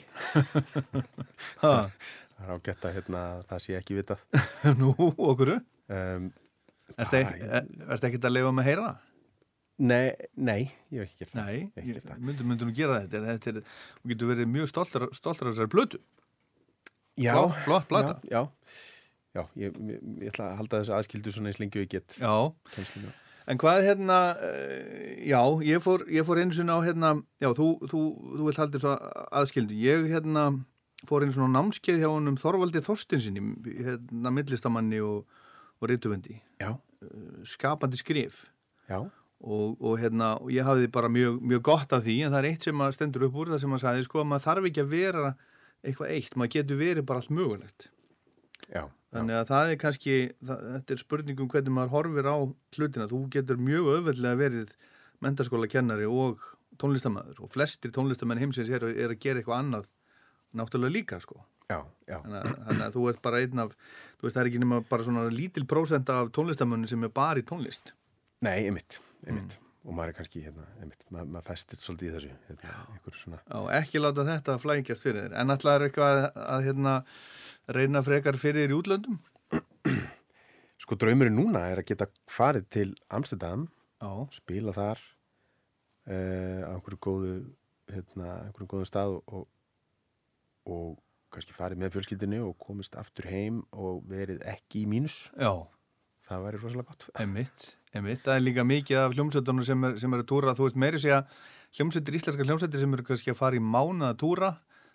Speaker 4: [laughs]
Speaker 1: Ha,
Speaker 4: það er ágætt að hérna, það sé ekki vitað. [laughs]
Speaker 1: nú, okkur?
Speaker 4: Um,
Speaker 1: ekki, ertu ekkert að lifa með heyra það?
Speaker 4: Nei, nei, ég hef ekki gert það.
Speaker 1: Nei,
Speaker 4: Ég
Speaker 1: ég myndur myndur nú gera þetta, þetta er, þú getur verið mjög stoltur af þessari blötu.
Speaker 4: Já,
Speaker 1: Flott- flott plata.
Speaker 4: Já, já, já ég, ég, ég ætla að halda þessu aðskildu svona eins lengi og ég get
Speaker 1: Já,
Speaker 4: kennslinu.
Speaker 1: en hvað hérna, uh, já, ég fór, ég fór einu sinni á hérna, já, þú, þú, þú vilt halda þessu aðskildu. Ég hérna fór einu svona námskeið hjá honum Þorvaldi Þorstinsinni, hérna millistamanni og, og rituvendi,
Speaker 4: Já,
Speaker 1: skapandi skrif.
Speaker 4: já,
Speaker 1: og, og hérna, ég hafði bara mjög, mjög gott af því, en það er eitt sem stendur upp úr það sem að sagði, sko, að maður þarf ekki að vera eitthvað eitt, maður getur verið bara allt mögulegt.
Speaker 4: Já,
Speaker 1: þannig að það er kannski, það, þetta er spurningum hvernig maður horfir á hlutina. Þú getur mjög öðvöldlega verið mentaskóla kennari og tónlistamæður og flestir tónlistamenn heimsins er, er að gera eitthvað annað náttúrulega líka, sko.
Speaker 4: Já, já,
Speaker 1: þannig að, þannig að þú ert bara einn af þú veist, það er ekki nema bara svona lítil prósenda af tónlistamönnu sem er bara í tónlist
Speaker 4: Nei, einmitt, einmitt. Og maður er kannski, hérna, einmitt, maður, maður festir svolítið í þessu, hérna, svona.
Speaker 1: Já, ekki láta þetta flækjast fyrir þér. En ætlaður eitthvað að, að hérna, reyna frekar fyrir þér í útlöndum? [clears throat]
Speaker 4: Sko draumurinn núna er að geta farið til Amsterdam,
Speaker 1: Já.
Speaker 4: spila þar uh, á einhverju góðu, hérna, einhverju góðu stað og, og kannski farið með fjölskyldinu og komist aftur heim og verið ekki í mínus.
Speaker 1: Já,
Speaker 4: Það væri rosalega gott.
Speaker 1: einmitt, einmitt. Það er líka mikið af hljómsveitunum sem er, sem er að túra. Þú veist, meiri segja hljómsveitir, íslenska hljómsveitir sem eru kannski að fara í mánuða túra.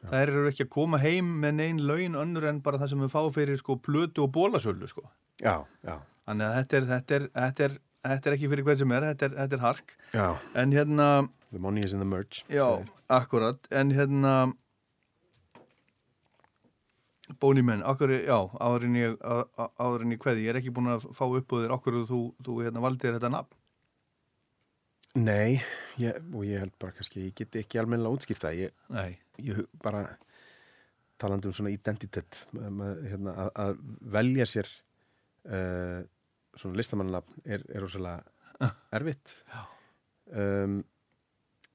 Speaker 1: Það eru ekki að koma heim með neinn laun önnur en bara það sem við fá fyrir sko plötu og bólasölu sko.
Speaker 4: Já, já,
Speaker 1: Þannig að þetta er, þetta er, þetta er, þetta er ekki fyrir hvern sem er, þetta er, þetta er hark.
Speaker 4: já.
Speaker 1: En hérna,
Speaker 4: The money is in the merch.
Speaker 1: já,
Speaker 4: segir.
Speaker 1: akkurat, en hérna, Bóni menn, okkur, já, áðurinn á- áður ég kveði, ég er ekki búin að fá upp á þér okkur þú, þú hérna valdir þetta nafn.
Speaker 4: Nei, ég, og ég held bara kannski, ég get ekki almennilega útskýrt það. Ég, ég bara talandi um svona identitet hérna, að, að velja sér uh, svona listamannlafn er, er rosalega [laughs] erfitt um,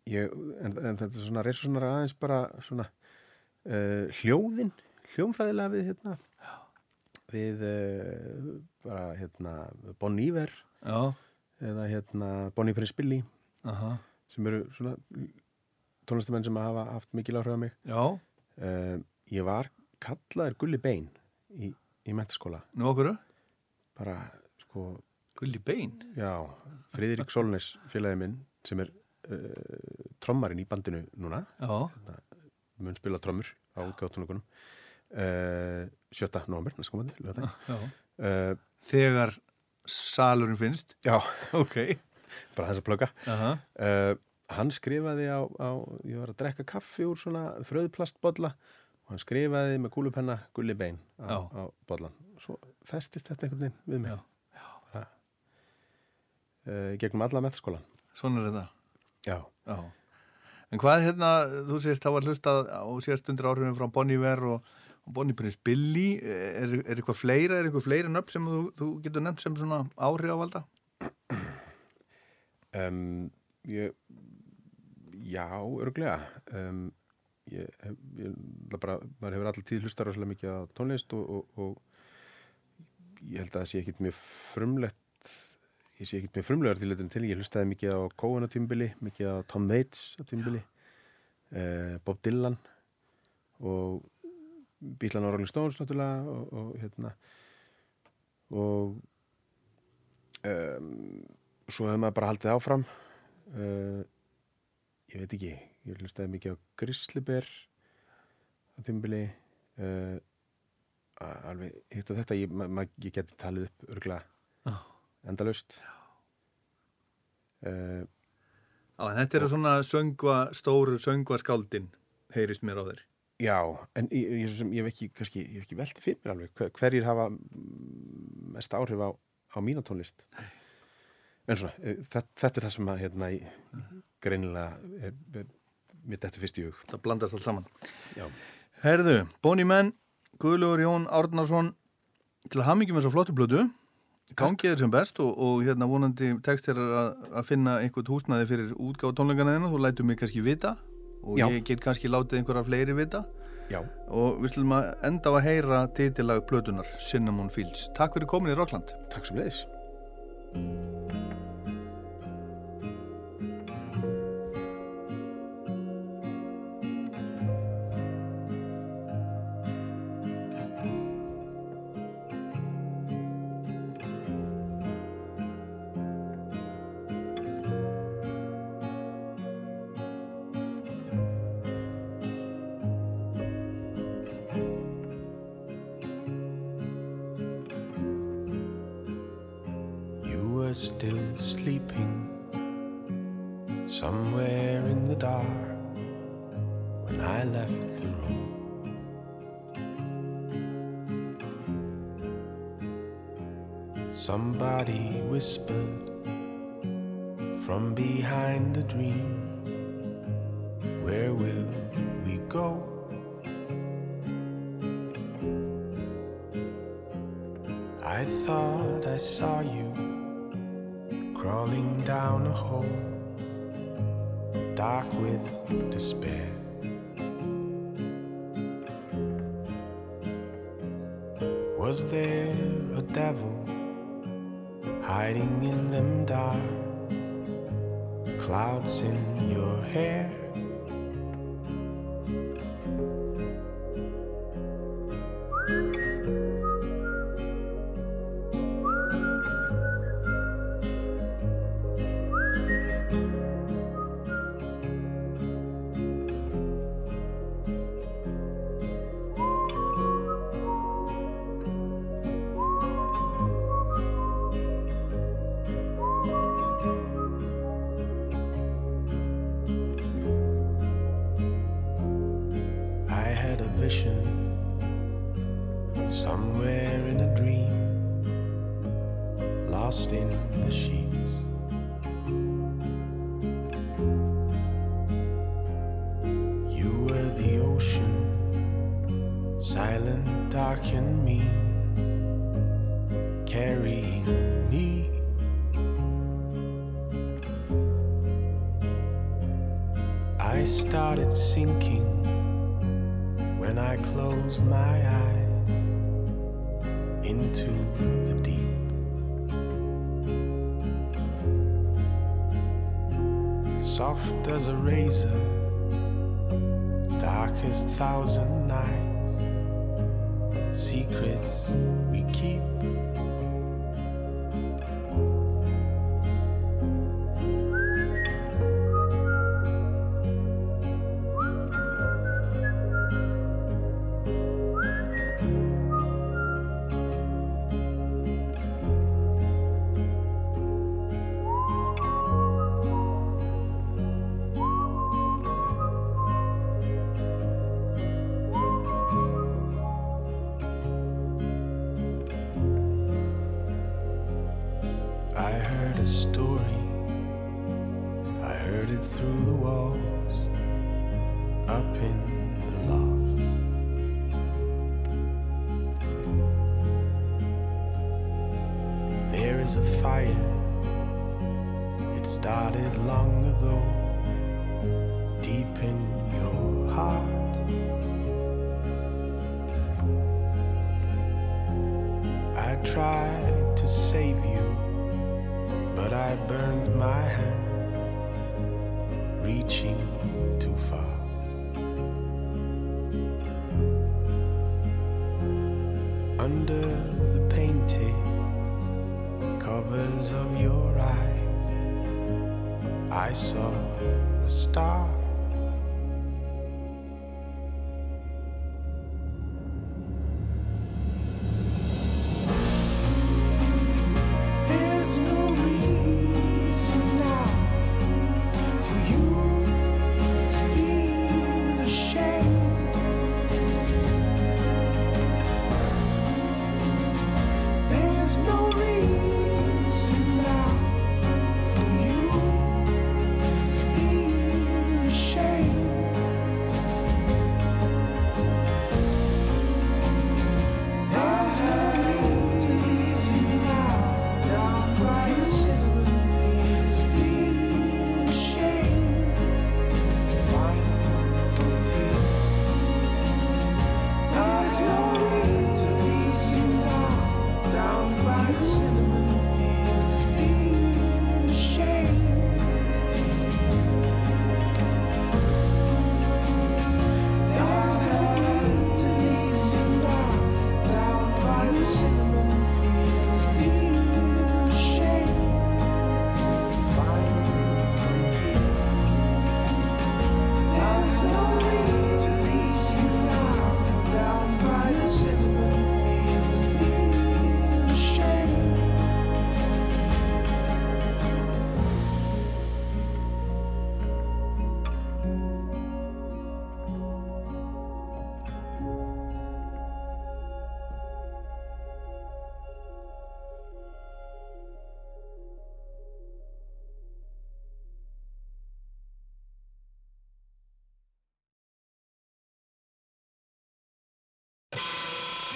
Speaker 4: ég, en, en þetta er svona reysur svona aðeins bara svona uh, hljóðin hljómfræðilega við hérna við uh, bara hérna Bon Iver
Speaker 1: já,
Speaker 4: eða hérna Bonnie Prince Billy
Speaker 1: aha,
Speaker 4: sem eru svona tónlistamenn sem hafa haft mikil áhrif á mig. Uh, ég var kallaður Gulli Bein í, í mentaskóla
Speaker 1: nú okkur,
Speaker 4: bara sko,
Speaker 1: gulli bein.
Speaker 4: já Friðrik Solnes félagi minn sem er uh, trommarinn í bandinu núna.
Speaker 1: Já,
Speaker 4: mun spila trommur á útgáðtónleikunum uh, 7. november næst komandi lögðan
Speaker 1: já.
Speaker 4: uh,
Speaker 1: Þegar salurinn finnst,
Speaker 4: já,
Speaker 1: ok,
Speaker 4: bara þess að plöka
Speaker 1: aha,
Speaker 4: uh, hann skrifaði á, á ég var að drekka kaffi úr svona fröðplastbolla og hann skrifaði með kúlupenna Gulli Bein á,
Speaker 1: Já.
Speaker 4: á bollan svo festist þetta einhvern veginn við mig
Speaker 1: Já.
Speaker 4: Bara, uh, gegnum alla metaskólan
Speaker 1: svona er þetta.
Speaker 4: já,
Speaker 1: Já. En hvað hérna, þú sést, það var hlustað á síðast undir áhrifin frá Bonnie Ver og, og Bonnie Prince Billy, er, er eitthvað fleira, er eitthvað fleira nöfn sem þú, þú getur nefnt sem svona áhrifavalda?
Speaker 4: um, [clears throat] ég já, örglega um, ég, ég bara, maður hefur alltaf tíð hlustar rosalega mikið á tónlist og, og, og ég held að það sé ekkit mjög frumlegt ég sé ekkit mjög frumlegar til þetta til ég hlustaði mikið á Cohen á tímbili mikið á Tom Waits á tímbili uh, Bob Dylan og Bílan á Rolling Stones náttúrulega og, og hérna og um, svo hefur maður bara haldið áfram uh, ég veit ekki ég hlustaði mikið á Grizzlybear á tímbili uh, alveg hitt og þetta ég, ég geti talið upp örgla
Speaker 1: Já.
Speaker 4: endalaust uh,
Speaker 1: Já, en þetta eru svona söngva, stóru söngvaskáldin, heyrist mér á þeir.
Speaker 4: Já, en ég, ég, ég hef ekki ekki veltið fyrir mér alveg. Hver, hverjir hafa mest áhrif á, á mína tónlist? En svona, eh, þetta, þetta er það sem að hérna, í- greinilega er, er, mér þetta fyrst í hug.
Speaker 1: Það blandast allt saman.
Speaker 4: já,
Speaker 1: Herðu, Bonnie Menn, Guðlugur Jón Árnarsson, til að hafa mikið með svo flottu blödu, gangið þér sem best og, og hérna vonandi tekst þér að, að finna einhvern húsnaði fyrir útgáð tónleikana þina, þú lætur mig kannski vita og
Speaker 4: Já.
Speaker 1: ég get kannski látið einhverja fleiri vita
Speaker 4: já,
Speaker 1: og við slum að enda á að heyra titilag blödunar Cinnamon Fields. Takk fyrir komin í Rockland.
Speaker 4: takk sem leiðis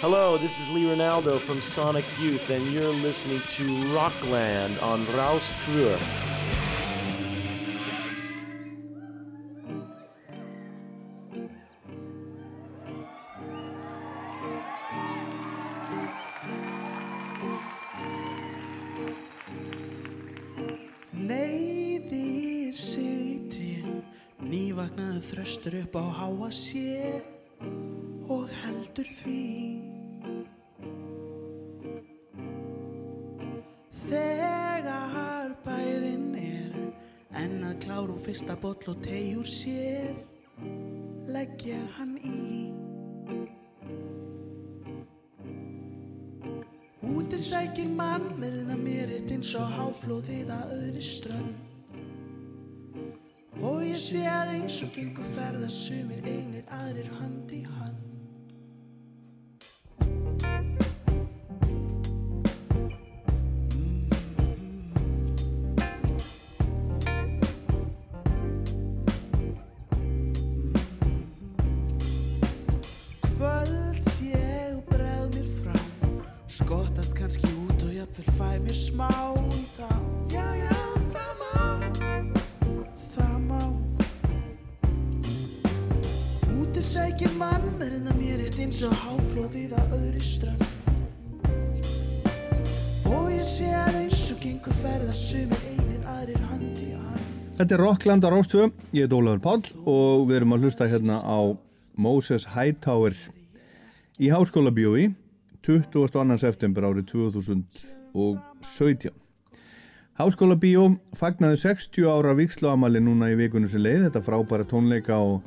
Speaker 5: Hello, this is Lee Ronaldo from Sonic Youth, and you're listening to Rockland on Rouse Tour.
Speaker 6: Neyðir sigtrinn, nývagnaðu þröstur upp á háa sér og heldur því. Kláru fyrsta boll og tegjur sér, legg ég hann í. Úti sækir mann meðan að mér eitt eins og háflóðið að öðri strönd Og ég sé að eins og gengur ferða sumir einir aðrir hönd í hönd
Speaker 1: Þetta er Rockland á Rástvö, ég heit Ólafur Páll og við erum að hlusta hérna á Moses Hightower í Háskóla Bíói 22. september árið 2017. Háskóla Bíó fagnaði 60 ára viksluamali núna í vikunum sem leið, þetta frábæra tónleika og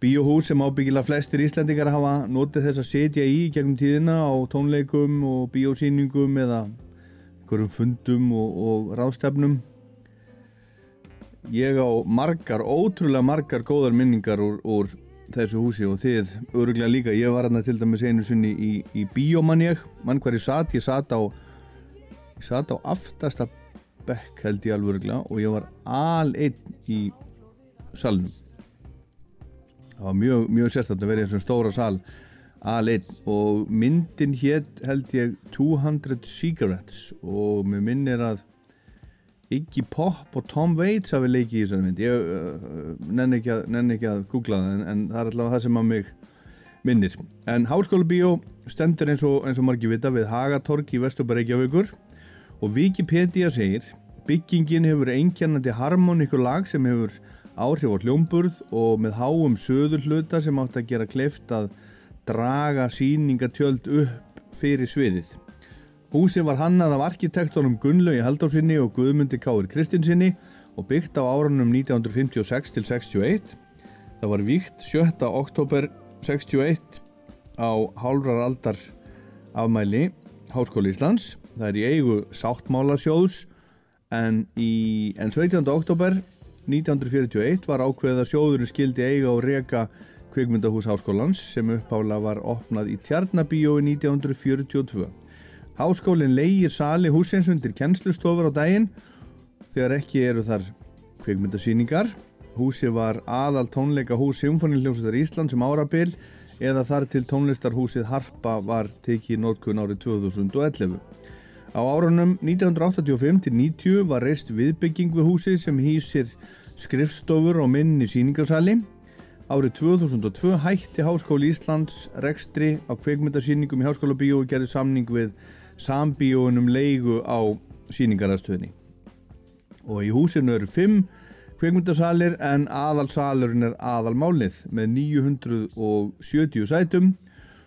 Speaker 1: bíóhús sem ábyggilega flestir Íslandingar hafa notið þess að setja í gegnum tíðina á tónleikum og bíósýningum eða einhverjum fundum og, og ráðstefnum ég á margar, ótrúlega margar góðar minningar úr, úr þessu húsi og þið öruglega líka. Ég var hérna til dæmis einu sinni í, í bíómanjeg, mann hver ég satt ég satt á ég satt á aftasta bekk held ég alveg öruglega og ég var al einn í salnum. Það var mjög, mjög sérstætt að vera í þessum stóra sal al einn. Og myndin hétt held ég 200 Cigarettes. Og mér minnir að Iggy Pop og Tom Waits hafi leikið í þessari mynd. Ég uh, nenni, ekki að, að googla það en, en það er allavega það sem að mig minnir. En Háskóla Bíó stendur eins og, og margir vita við Hagatorg í Vestubareikjavíkur og Wikipedia segir byggingin hefur einkjannandi harmoníkur lag sem hefur áhrif á hljómburð og með háum söður hluta sem átt að gera kleift að draga síningatjöld upp fyrir sviðið Húsin var hannað af arkitektónum Gunnlaugi Haldórsinni og Guðmundi Káir Kristinsinni og byggt á árunum 1956 til 61. Það var víkt 7. oktober 61 á hálfrar aldar afmæli Háskóli Íslands. Það er í eigu sáttmálasjóðs en, í, en 17. oktober 1941 var ákveða sjóðurinn skildi eiga og reka kvikmyndahús Háskólans sem upphála var opnað í Tjarnabíói 1942. Háskólinn leigir sali húsins undir kennslustofur á daginn þegar ekki eru þar kveikmyndasýningar. Húsi var aðal tónleika hús Symfóniljónsutar Ísland sem árabil eða þar til tónlistarhúsið Harpa var tekið í nótkun árið 2011. Á árunum 1985 til 90 var reist viðbygging við húsið sem hýsir skrifstofur og minni síningarsali. Árið 2002 hætti Háskóli Íslands rekstri á kveikmyndasýningum í Háskóla Bíó og gerði samning við sambíónum leigu á síningarastöðni og í húsinu eru fimm kveikmyndasalir en aðalsalurinn er aðalmálið með 970 sætum.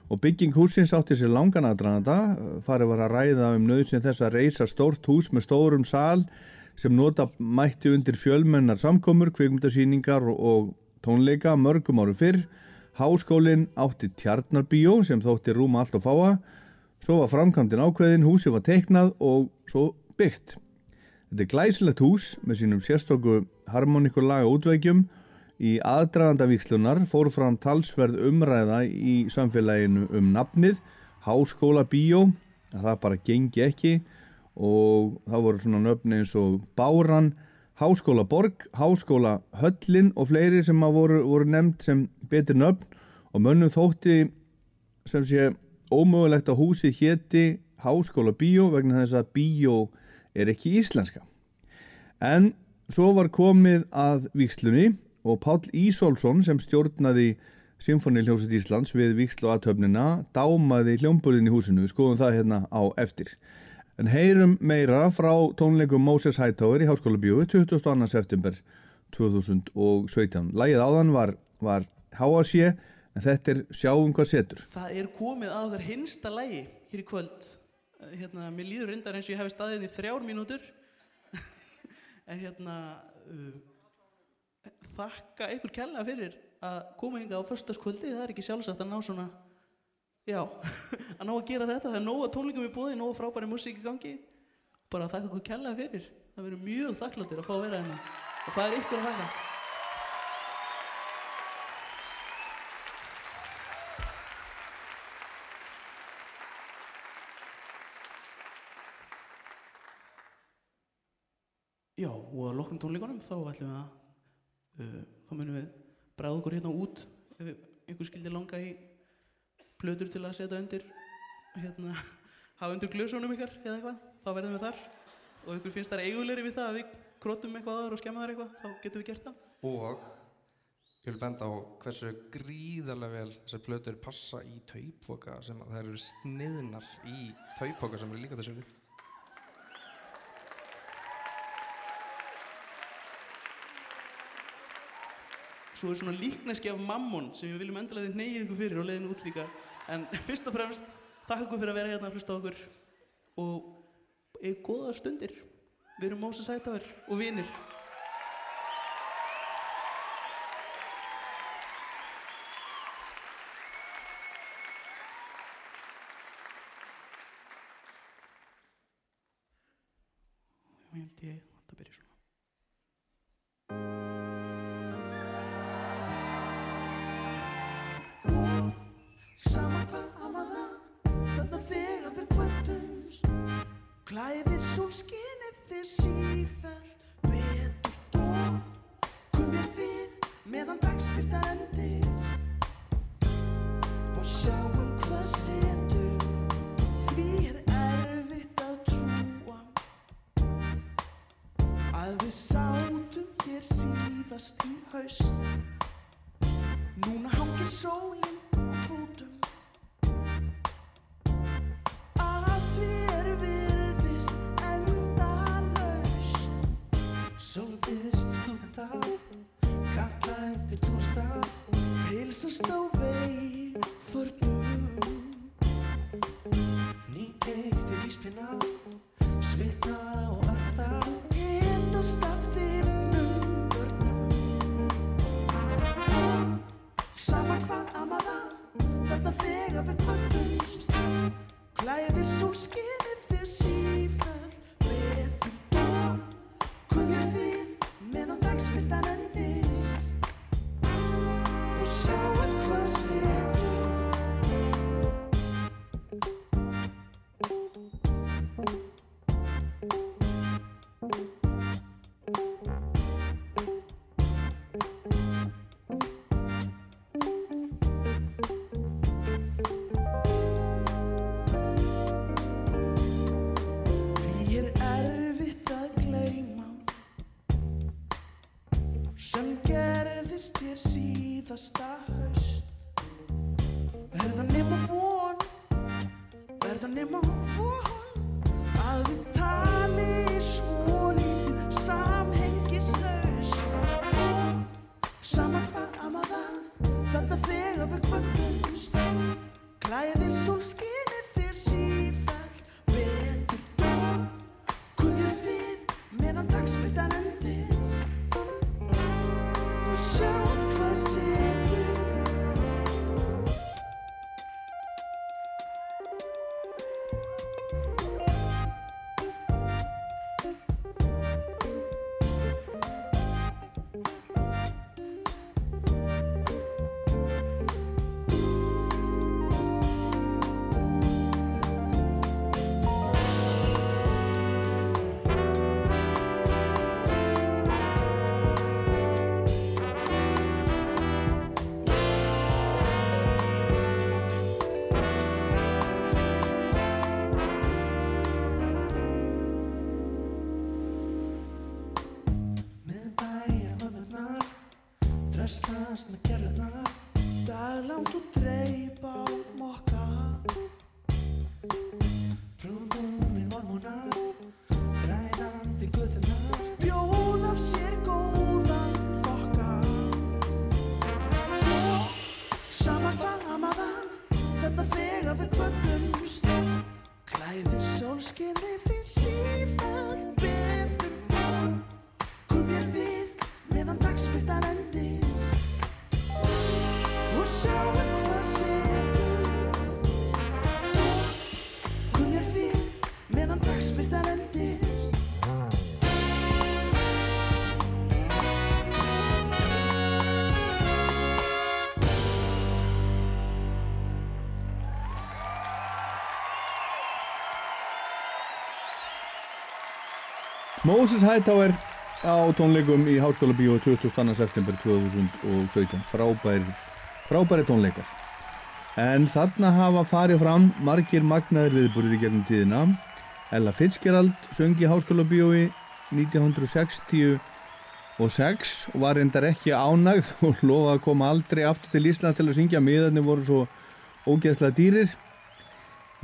Speaker 1: Og bygging húsins átti sér langan aðdraðanda farið var að ræða um nöðsinn þess að reysa stórt hús með stórum sal sem nota mætti undir fjölmennar samkomur, kveikmyndasýningar og tónleika mörgum áru fyrr. Háskólinn átti tjarnarbíó sem þótti rúma allt og fáa Svo var framkvæmdinn ákveðin, húsi var teiknað og svo byggt. Þetta er glæsilegt hús með sínum sérstöku harmoníkur laga útveikjum. Í aðdragandavíkslunar fór fram talsverð umræða í samfélaginu um nafnið, Háskóla Bíó, að það bara gengi ekki og það voru svona nöfni eins og Báran, Háskóla Borg, Háskóla Höllin og fleiri sem voru, voru nefnd sem betur nöfn og mönnum þótti sem sé ómögulegt að húsið héti Háskóla Bíó vegna þess að bíó er ekki íslenska. En svo var komið að vikslunni og Páll Ísólfsson sem stjórnaði Symfóniljóset Íslands við vikslu aðtöfnina dámaði hljómburðin í húsinu, við skoðum það hérna á eftir. En heyrum meira frá tónleikum Moses Hightower í Háskóla Bíó 22. september 2017. Lægið áðan var, var HSJ en þetta er sjáum hvað setur.
Speaker 6: Það er komið að okkar hinsta lægi hér í kvöld. Eh, Hérna, mér líður reyndar eins og ég hefi staðið í þrjár mínútur. [laughs] en hérna, uh, þakka ykkur kærlega fyrir að koma hingað á föstaskvöldi. Það er ekki sjálfsagt að ná svona, já, [laughs] að ná að gera þetta. Það er nóga tónleikum í bóði, nóga frábæri músík í gangi. Bara þakka ykkur kærlega fyrir. Það verður mjög þakkláttir að fá að vera hérna. Og það er ykkur að þakka. Já, og að loknum tónleikunum þá ætlum við að uh, þá munum við bræða okkur hérna út ef einhver skildi langa í plötur til að setja undir hérna, [laughs] hafa undir glösunum ykkar eða eitthvað, þá verðum við þar. Og ykkur finnst það eigulegri við það að við krótum eitthvað aður og skemma þar eitthvað, þá getum við gert það.
Speaker 7: Og ég vil benda á hversu gríðarlega vel þessar plötur passa í taupoka sem að þær eru sniðnar í taupoka sem eru líka þessu
Speaker 6: Svo er svona líkneski af mammon sem við viljum endilega þið neyið ykkur fyrir og leiðinu út líka. En fyrst og fremst þakka ykkur fyrir að vera hérna að hlusta okkur. Og eða góðar stundir. Við erum Mósa Sætafur og vinir. Ég held ég að það byrja svona
Speaker 1: Moses Hightower á tónleikum í Háskóla Bíó 22. september 2017 frábæri, frábæri tónleikar. En þarna hafa farið fram margir magnaðir viðburðir gegnum tíðina. Ella Fitzgerald söngi Háskóla Bíói 1960 og 6 og var reyndar ekki ánægð [laughs] og lofaði að koma aldrei aftur til Ísland til að syngja. Miðarnir voru svo ógeðslega dýrir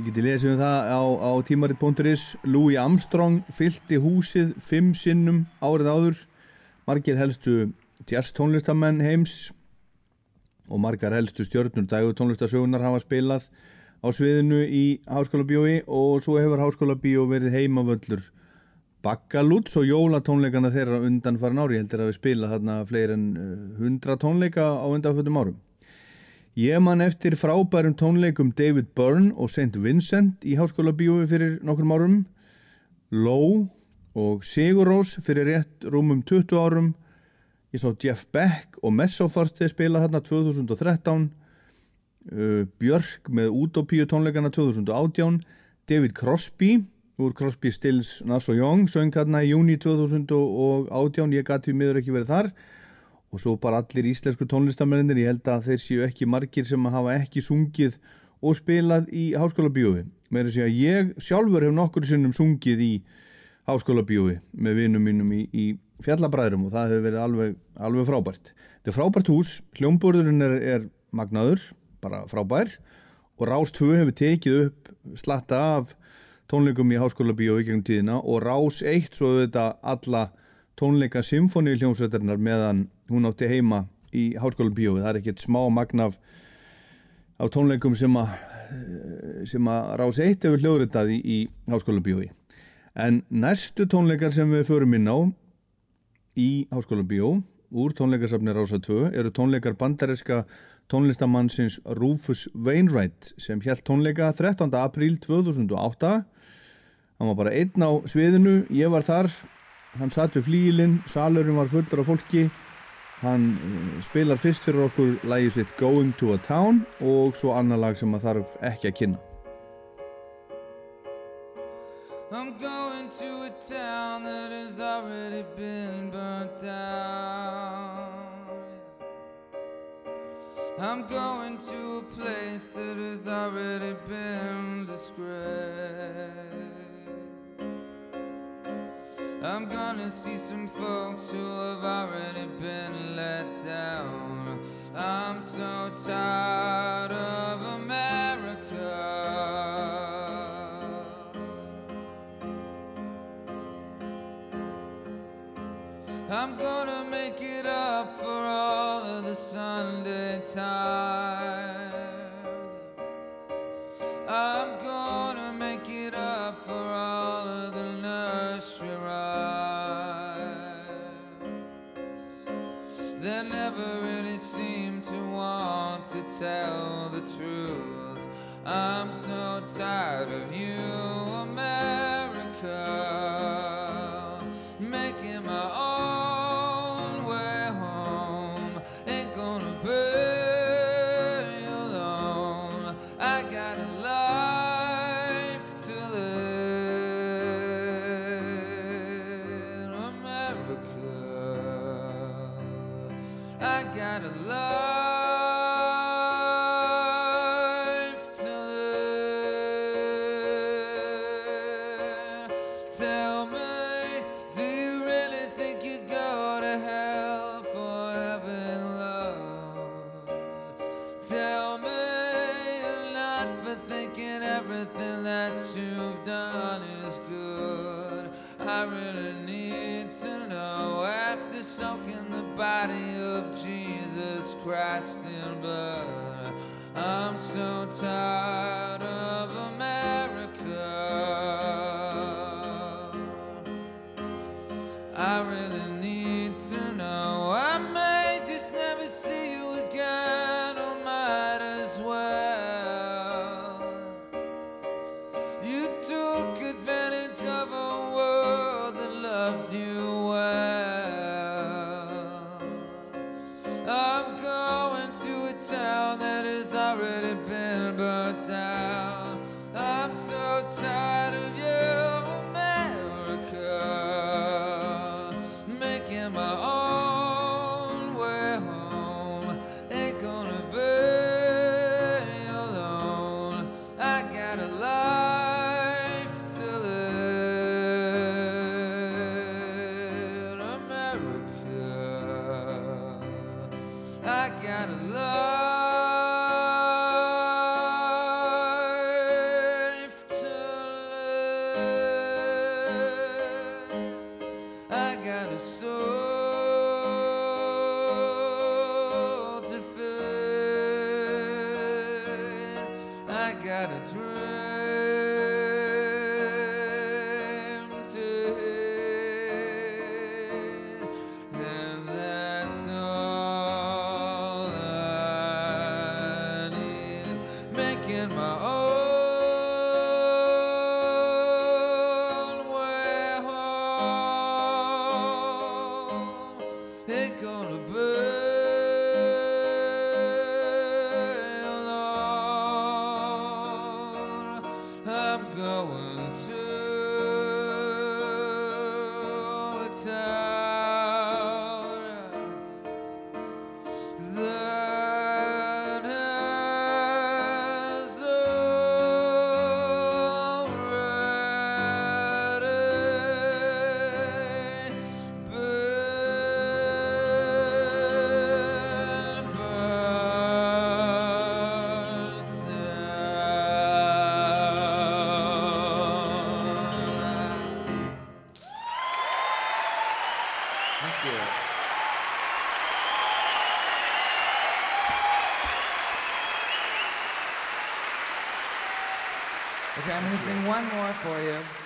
Speaker 1: Ég geti lesið um það á, á tímarit.is Louis Armstrong fyllt húsið fimm sinnum árið áður. Margir helstu jazz tónlistamenn heims og margar helstu stjörnur dagur tónlistasögunar hafa spilað á sviðinu í Háskóla Bíói og svo hefur Háskóla Bíó verið heimavöllur Bakkalúts og jólatónleikana þeirra undan farin ári, ég heldur að við spila þarna fleiri en uh, 100 tónleika á undanfötum árum. Ég man eftir frábærum tónleikum David Byrne og St. Vincent í Háskóla Bíói fyrir nokkrum árum, Low og Sigur Rós fyrir rétt rúmum 20 árum, ég sá Jeff Beck og Messoforte spila þarna 2013, uh, Björk með Utopíu tónleikana 2018, David Crosby úr Crosby, Stills, Nass og Young söng hérna í júni 2018 ég við miður ekki verið þar og svo bara allir íslensku tónlistamennir ég held að þeir séu ekki margir sem hafa ekki sungið og spilað í háskóla bíói með þess að ég sjálfur hef nokkur sinnum sungið í háskóla bíói með vinnum mínum í, í fjallabræðurum og það hefur verið alveg, alveg frábært. Þetta er frábært hús, hljómborðurinn er, er magnaður, bara frábær og Rás 2 hefur tekið upp slatta af tónleikum í Háskóla Bíó í gegnum tíðina og Rás 1 svo þetta alla tónleika symfóni hljómsveitarnar meðan hún átti heima í Háskóla Bíó. Það er ekkert smá magnaf af tónleikum sem að sem að Rás 1 hefur hljóðritað í, í Háskóla Bíói. En næstu tónleikar sem við förum inn á í Háskóla Bíó úr tónleikarsafni Rása 2 eru tónleikar bandarinska tónlistamannsins Rufus Wainwright sem held tónleika 13. apríl 2008 hann var bara einn á sviðinu. Ég var þar, hann satt við flíilinn salurinn var fullur af fólki hann eh, spilar fyrst fyrir okkur lægið sitt Going to a Town og svo annar lag sem að þarf ekki að kynna
Speaker 8: I'm going to a town that has already been burnt down. I'm going to a place that has already been disgraced. I'm gonna see some folks who have already been let down. I'm so tired of America. I'm gonna make it up for all of the Sunday times. Tell the truth. I'm so tired of Okay, I'm gonna sing one more for you.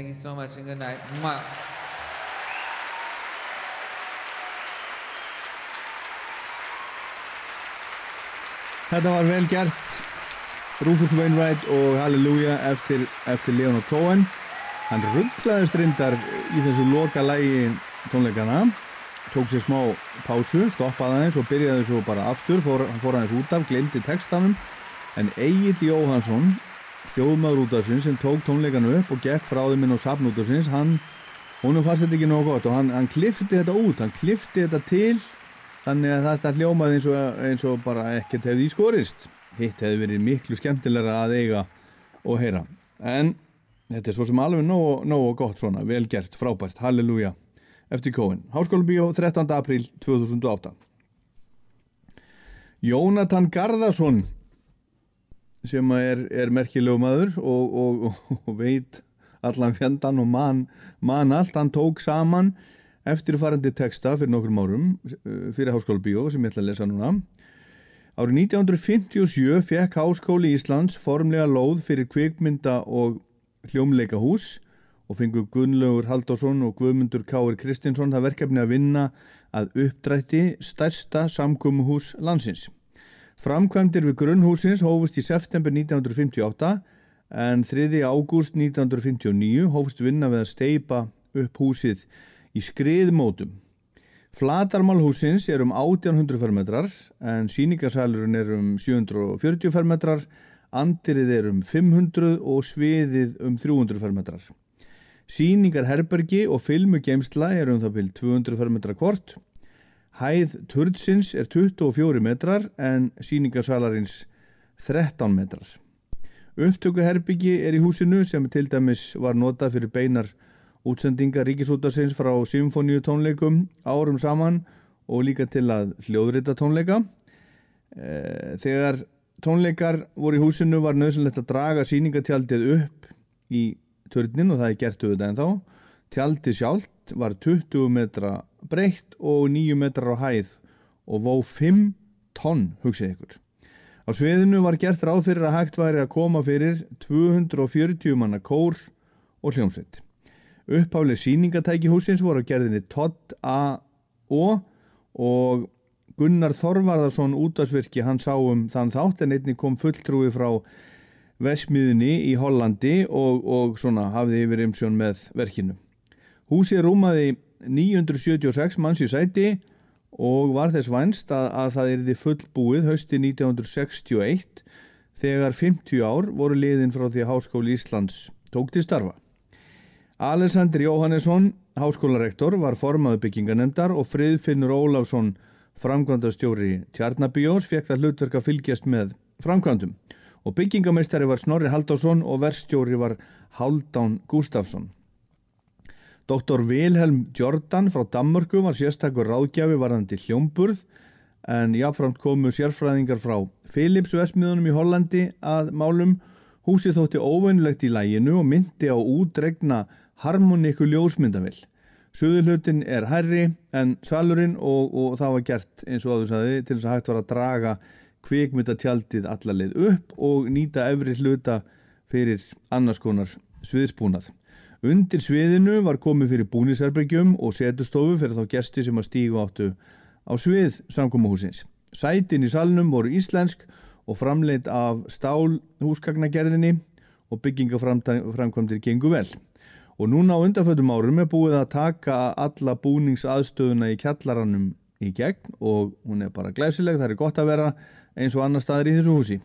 Speaker 8: Thank you so much and good night. Mwah.
Speaker 1: Þetta var vel gert Rufus Wainwright og Hallelujah eftir, eftir Leonard Cohen hann rugglaðist reyndar í þessu loka lægi tónleikana tók sér smá pásu, stoppaði aðeins og byrjaði svo bara aftur fór, fór aðeins út af, glemdi textanum en Egil Jóhansson hljóðmaður út af sinns sem tók tónleikanu upp og gekk frá þeim inn á sapn út af sinns hann, honum fannst þetta ekki nógu gott og hann, hann klifti þetta út, hann klifti þetta til þannig að þetta hljómaði eins og, eins og bara ekkert hefði í skorist. Hitt hefði verið miklu skemmtilegra að eiga og heyra. En þetta er svo sem alveg nógu, nógu gott svona, vel gert, frábært, halleluja. Eftir kóin, Háskóla Bíó 13. apríl 2008 Jónatan Garðarsson sem er, er merkilegu maður og, og, og, veit allan fjandan og mann man allt, hann tók saman eftirfarandi texta fyrir nokkrum árum eh, fyrir Háskóla Bíó sem ég ætla að lesa núna Árið 1957 fekk Háskóli Íslands formlega lóð fyrir kvikmynda og hljómleikahús og fengu Gunnlaugur Halldórsson og Guðmundur Káir Kristinsson það verkefni að vinna að uppdrætti stærsta samkumuhús landsins. Framkvæmdir við grunnhúsins hófust í september 1958 en 3. ágúst 1959 hófust vinna við að steipa upp húsið í skriðmótum. Flatarmál húsins er um 1800 fermetrar en síningasalurinn er um 740 fermetrar, andirið er um 500 og sviðið um 300 fermetrar. Síningar herbergi og filmugeimsla er um það byrj 200 fermetra kvort. Hæð turdsins er 24 metrar en síningasalarins 13 metrar. Upptökuherbyggi er í húsinu sem til dæmis var notað fyrir beinar útsendinga ríkisútarsins frá symfóníu tónleikum árum saman og líka til að hljóðrita tónleika. Eh, Þegar tónleikar voru í húsinu var nöðsynlegt að draga síningatjaldið upp í törnin og það er gert auðvitað en þá. Tjaldið sjálft var 20 metra breytt og 9 metrar á hæð og vó 5 tonn, hugsið ykkur. Á sviðinu var gert ráð fyrir að hægt væri að koma fyrir 240 manna kór og hljómsveit. Uppháfleg síningatæki húsins voru gerðinni Todd A. O. og Gunnar Þorvarðarsson útdagsvirki hann sá um þann þátt en einni kom fulltrúi frá Vesmiðunni í Hollandi og, og svona hafði yfir ymsjón með verkinu. Húsið rúmaði 976 manns í sæti og var þess vænst að, að það erði fullbúið hausti 1961 þegar 50 ár voru liðin frá því að Háskóli Íslands tók til starfa. Alessandr Jóhannesson, háskólarektor, var formaðu bygginganemdar og Friðfinnur Ólafsson, framkvæmdastjóri Tjarnabíós, fekk það hlutverk að fylgjast með framkvæmdum og byggingameistari var Snorri Haldásson og verstjóri var Haldán Gustafsson. Dr. Wilhelm Jordan frá Danmörku var sérstakur ráðgjafi varðandi hljómburð en jáfnframt komu sérfræðingar frá Philips Vesmiðunum í Hollandi að málum. Húsið þótti óveinlegt í læginu og myndi á útregna harmoníku ljósmyndavill. Suðurhlutin er herri en svalurinn og, og það var gert eins og að þú sagði til þess að hægt var að draga kvikmyndatjaldið allarleið upp og nýta efri hluta fyrir annars konar sviðsbúnað. Undir sviðinu var komið fyrir búnisherbergjum og setustofu fyrir þá gesti sem að stígu áttu á svið samkómahúsins. Sætin í salnum voru íslensk og framleitt af stál húsgagnagerðinni og byggingaframkvæmdir gengu vel. Og núna á undanföldum árum er búið að taka alla búningsaðstöðuna í kjallarannum í gegn og hún er bara glæsileg, það er gott að vera eins og annar staðar í þessu húsi.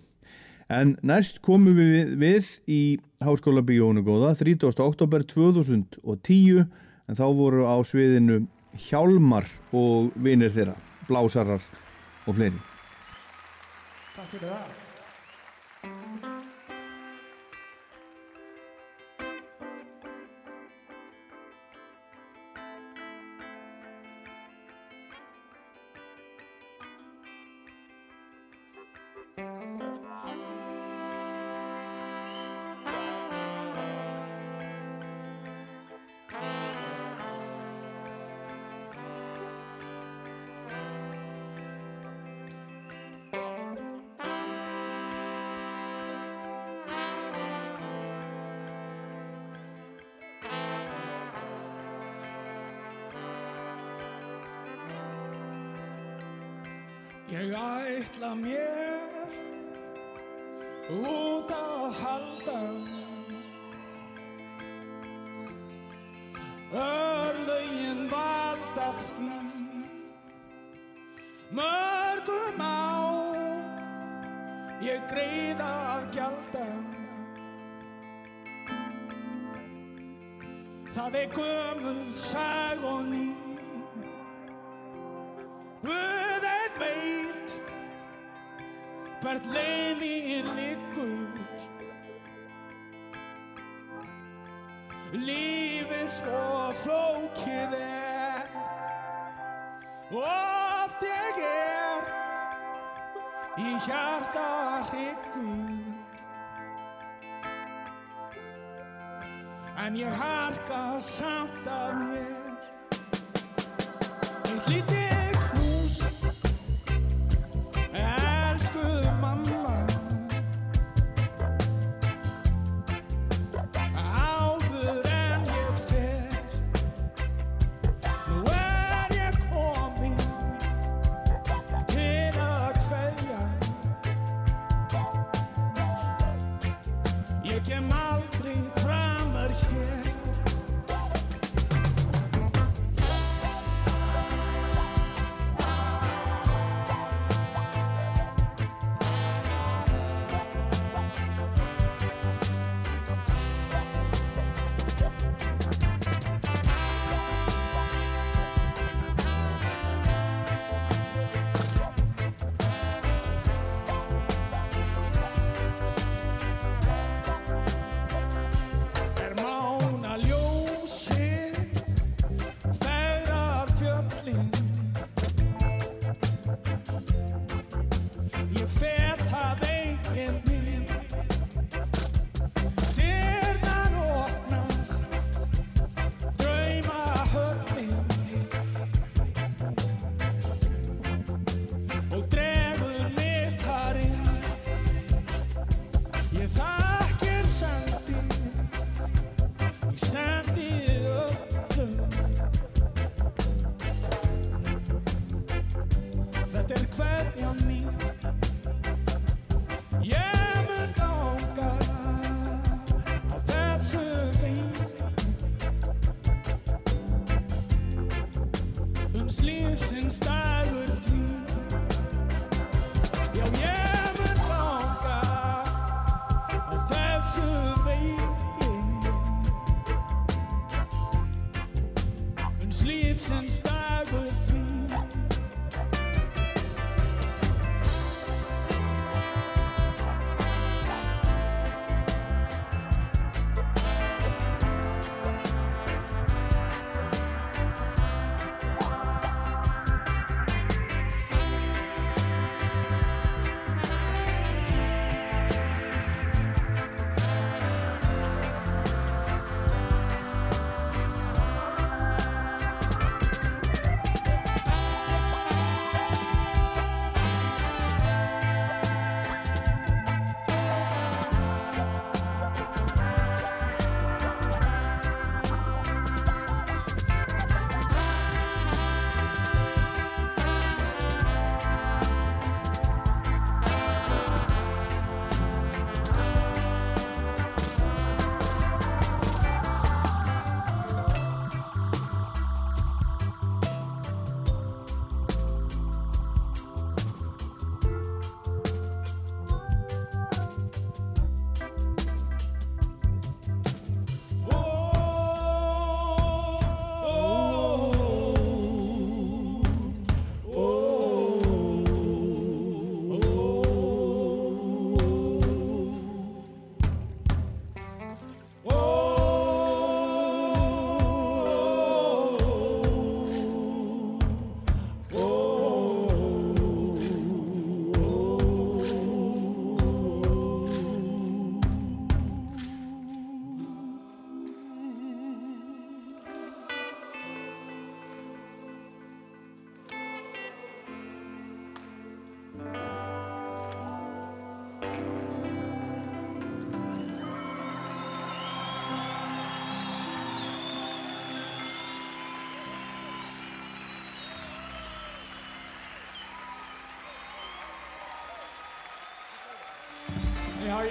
Speaker 1: En næst komum við við í Háskóla Bíónu góða 30. oktober 2010 en þá voru á sviðinu Hjálmar og vinir þeirra, Blásarar og fleiri.
Speaker 9: Takk fyrir það. Ég ætla mér út að hvert leynir liggur. Lífið svo flókið er. Oft ég er í hjarta hryggur. En ég harka samt af mér and stop.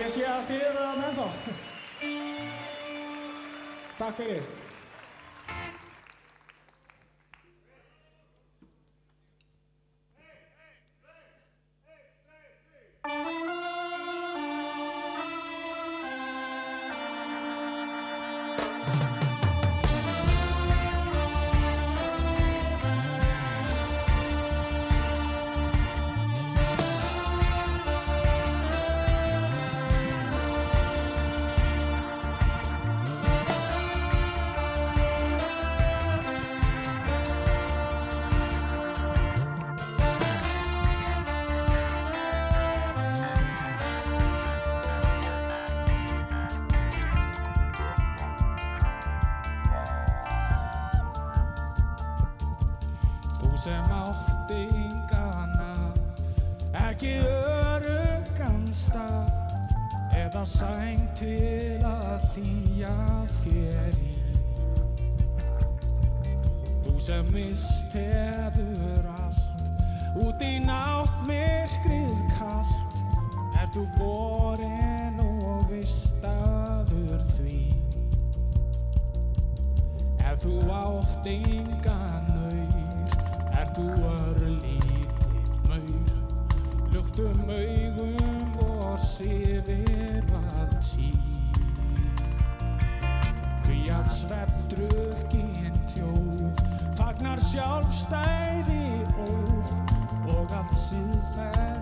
Speaker 9: Ég sé að þið eru það með þá. Takk fyrir. Út í nátt myrkrið kallt er þú borin og vistaður því Ef þú átt engan auður, er þú örlítill maur. Luktum augum og sifir að tíð. Því að sveppdrukkin þjóð fagnar sjálfstæði og allt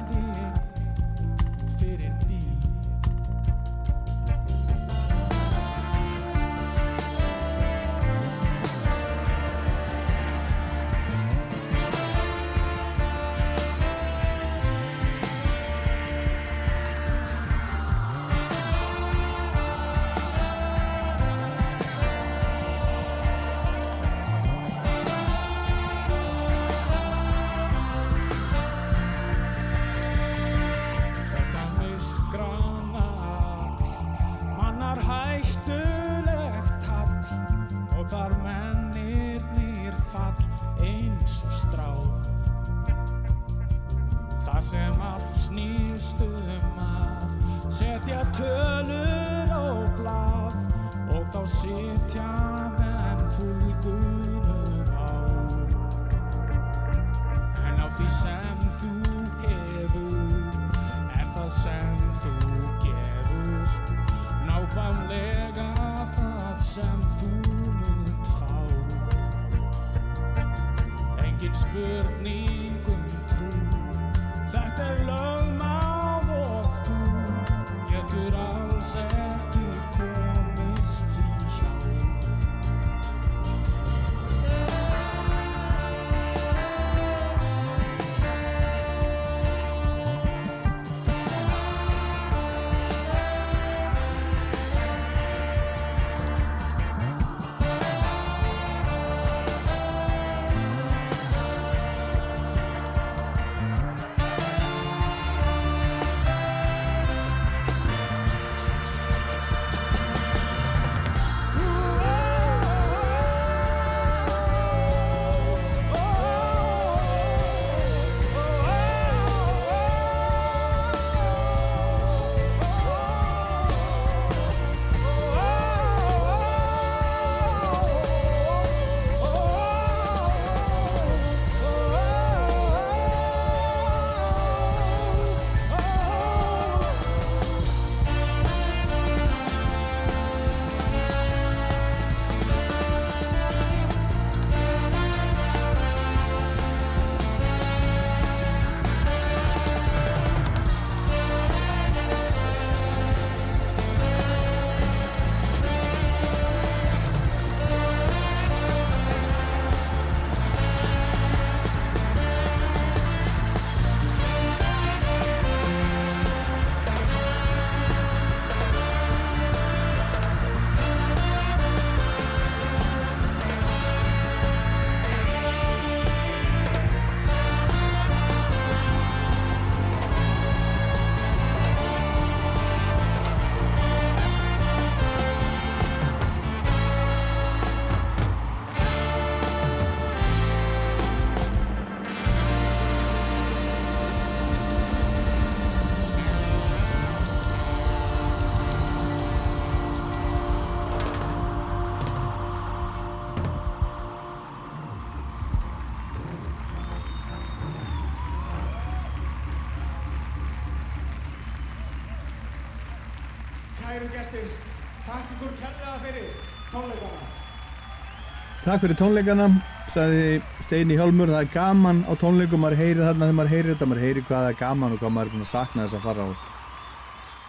Speaker 9: Takk fyrir tónleikana,
Speaker 1: sagði Steini Hjálmur, það er gaman á tónleikum, maður heyrir þarna þegar maður heyrir þetta, maður heyrir hvað það er gaman og hvað maður er búin að sakna þess að fara á,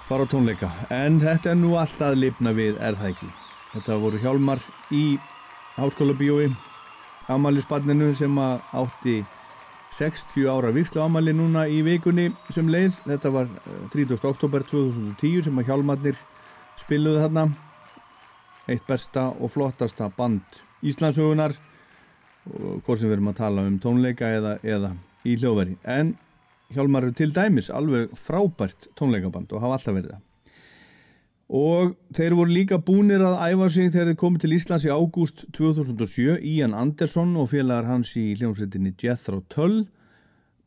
Speaker 1: fara á tónleika. En þetta er nú alltaf lifna við, er það ekki? Þetta voru Hjálmar í Háskóla bíói, ámælisbarninu sem átti 60 ára vikslu ámæli núna í vikunni sem leið. Þetta var eh, 30. oktober 2010 sem að Hjálmarnir spiluðu þarna eitt besta og flottasta band Íslandsögunar og hvort sem við erum að tala um tónleika eða, eða í hljóðveri. En Hjálmar eru til dæmis alveg frábært tónleikaband og hafa alltaf verið það. Og þeir voru líka búnir að æfa sig þegar þeir komið til Íslands í ágúst 2007 Ian Anderson og félagar hans í hljómsveitinni Jethro Tull.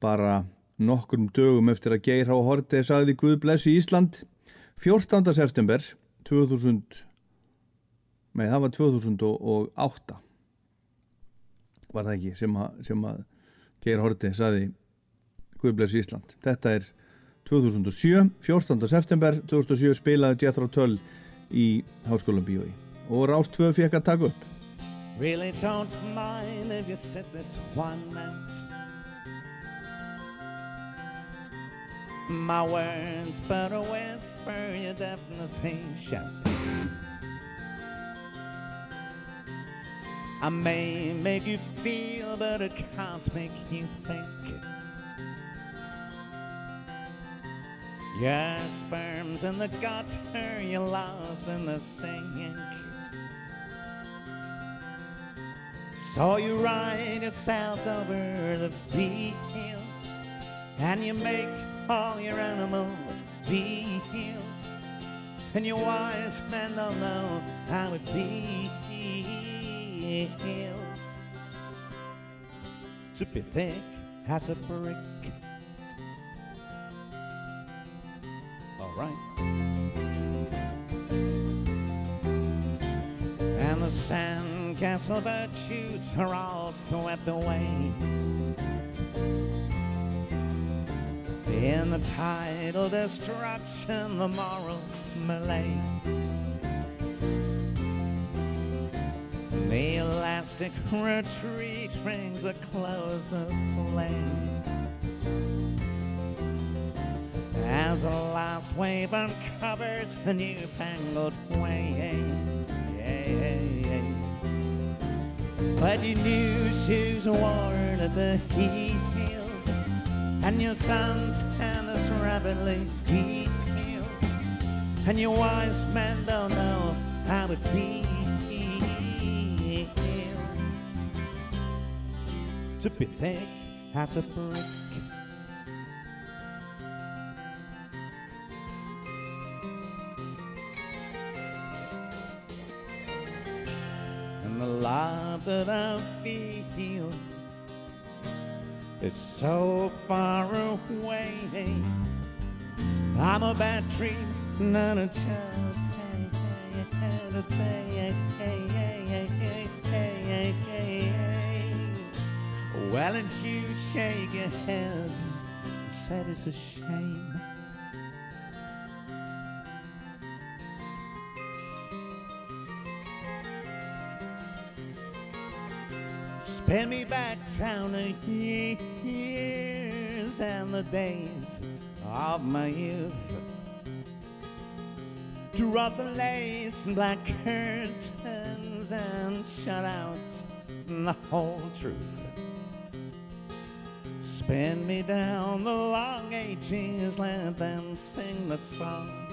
Speaker 1: Bara nokkrum dögum eftir að Geir Há Horti sagði Guð blessi Ísland. 14. september 2000 Nei, það var 2008 var það ekki sem að, sem að Geir Horti saði Guðbless Ísland. Þetta er 2007, 14. september 2007 spilaði Jethro Tull í Háskóla Bíói og Rást 2 fekk að taka upp.
Speaker 10: Really don't mind if you sit this one night. My words but a whisper, your deafness shout. I may make you feel, but it can't make you think. Your sperm's in the gutter, your love's in the sink. So you ride yourself over the fields, and you make all your animal deals, and your wise men don't know how it feels to be thick as a brick. All right. And the sandcastle virtues are all swept away. In the tidal destruction, the moral melee. The elastic retreat rings a close of flame. As the last wave uncovers the newfangled way. But your new shoes worn at the heels And your sons and us rapidly heal And your wise men don't know how it feels to be thick as a brick. And the love that I feel is so far away. I'm a bad dream, not a chance. Hey, hey, hey, hey, hey, hey, hey, hey, hey, hey, hey. Well, and you shake your head, and said it's a shame. Spin me back down the years and the days of my youth. Drop the lace and black curtains and shut out the whole truth. Spin me down the long ages, let them sing the song.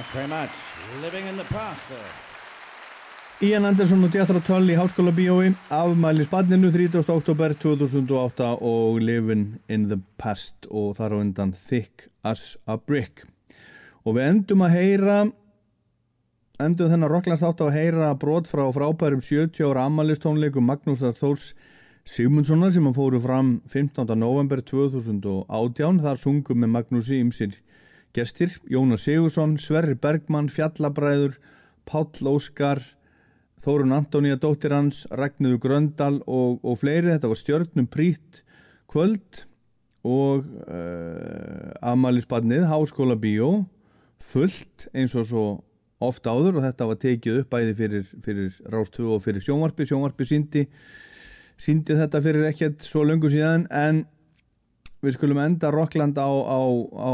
Speaker 10: Thanks very much. Living in the past there.
Speaker 1: Ian Anderson og Jethro Tull í Háskóla Bíói afmæli spanninu 30. oktober 2008 og Living in the Past og þar á undan Thick as a Brick og við endum að heyra endum þennan Rocklands þátt að heyra brot frá frábærum 70 ára ammælistónleikum Magnúsar Þórs Sigmundssonar sem að fóru fram 15. november 2018 þar sungum með Magnúsi ymsir gestir Jónas Sigursson, Sverri Bergmann, Fjallabræður Páll Óskar Þórun Antoníja dóttir hans, Ragnhildur Gröndal og, og fleiri, þetta var stjörnum prýtt kvöld og uh, afmælisbarnið, Háskóla Bíó, fullt eins og svo ofta áður og þetta var tekið upp bæði fyrir, fyrir Rástöfu og fyrir Sjónvarpi, Sjónvarpi síndi, síndi þetta fyrir ekkert svo löngu síðan en við skulum enda Rockland á, á, á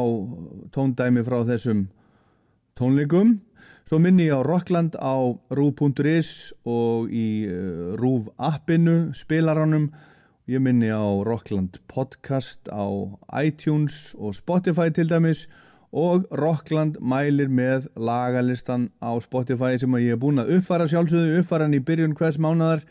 Speaker 1: tóndæmi frá þessum tónleikum. Svo minni ég á Rockland á rúf.is og í uh, rúf appinu, spilaranum. Ég minni á Rockland podcast á iTunes og Spotify til dæmis. Og Rockland mælir með lagalistan á Spotify sem ég er búin að uppfara sjálfsögðu uppfara hann í byrjun hvers mánadar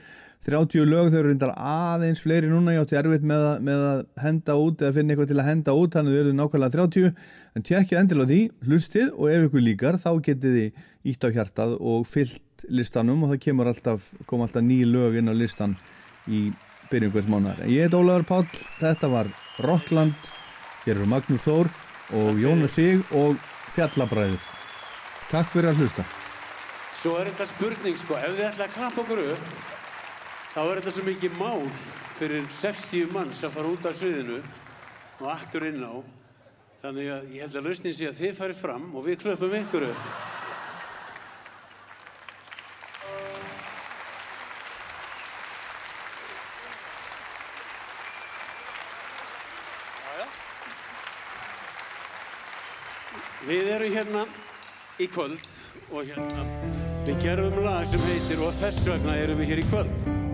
Speaker 1: 30 lög, þau eru reyndar aðeins fleiri núna, ég átti erfitt með að, með að henda út eða finna eitthvað til að henda út þannig að þau eru nákvæmlega 30 en tjekkið endilega á því, hlustið og ef ykkur líkar þá getið þið ítt á hjartað og fyllt listanum og það kemur alltaf, kom alltaf ný lög inn á listan í byrjun hvers mánar. Ég heit Ólaður Páll, þetta var Rockland, hér eru Magnús Þór og Jónas Sig og Fjallabræður. Takk fyrir að hlusta.
Speaker 11: Svo er þetta spurning sko, ef þið ætla að klappa okkur upp þá er þetta svo mikið mál fyrir 60 manns að fara út af sviðinu og aftur inn á. Þannig að ég held að lausnin sé að þið farið fram og við klöpum ykkur upp. Við erum hérna í kvöld og hérna við gerðum lag sem heitir og þess vegna erum við hér í kvöld.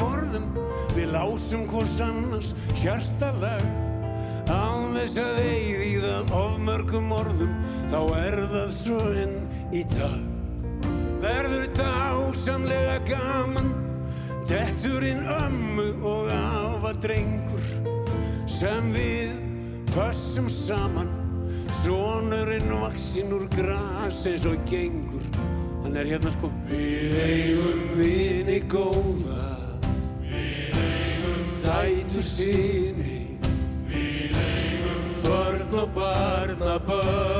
Speaker 11: Forðum. Við lásum hvors annars hjartalag. Án þess að eigð í það ofmörgum orðum Þá er það svo enn í dag. Verður dásamlega gaman Detturinn ömmu og afa drengur Sem við pössum saman. Sónurinn vaksinn úr gras eins og gengur. Hann er hérna sko. Við eigum vini góða dætur síni Við eigum börn og barnabörn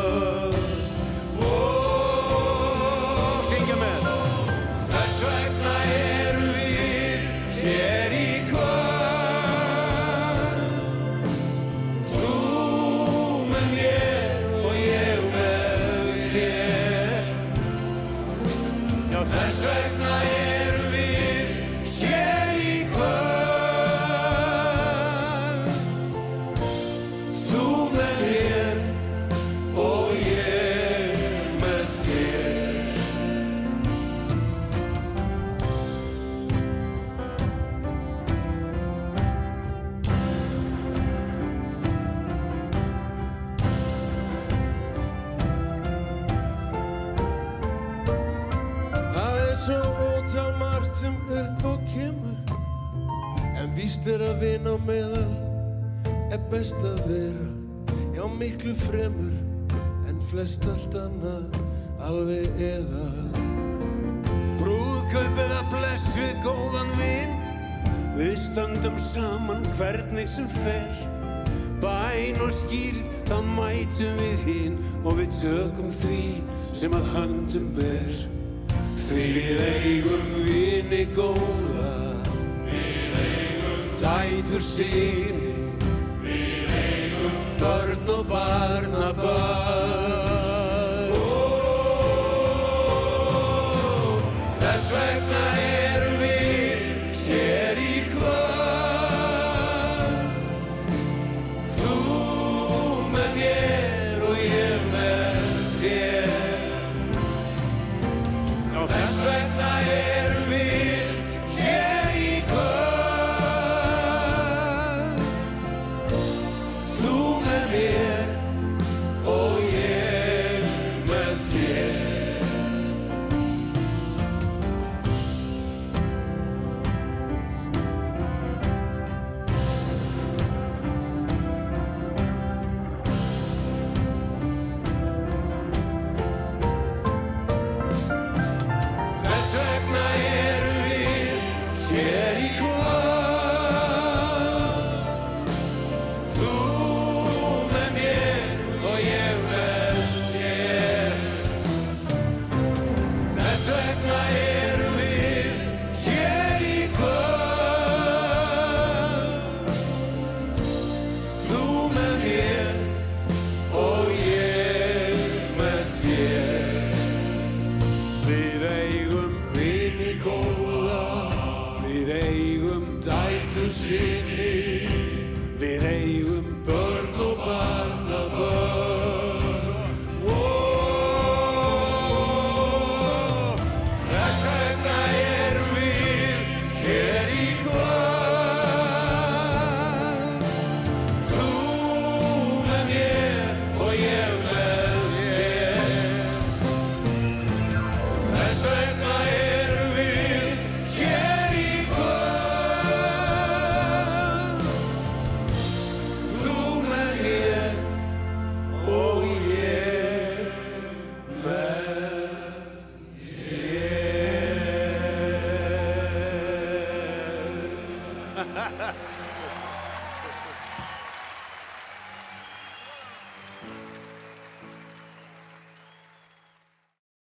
Speaker 12: meðal Er best að vera Já miklu fremur En flest allt annað Alveg eðal
Speaker 11: Brúðkaupið að bless við góðan vin. Við stöndum saman hvernig sem fer. Bæn og skýrð, þá mætum við hinn Og við tökum því sem að höndum ber. Því við eigum vini eigum dætur síni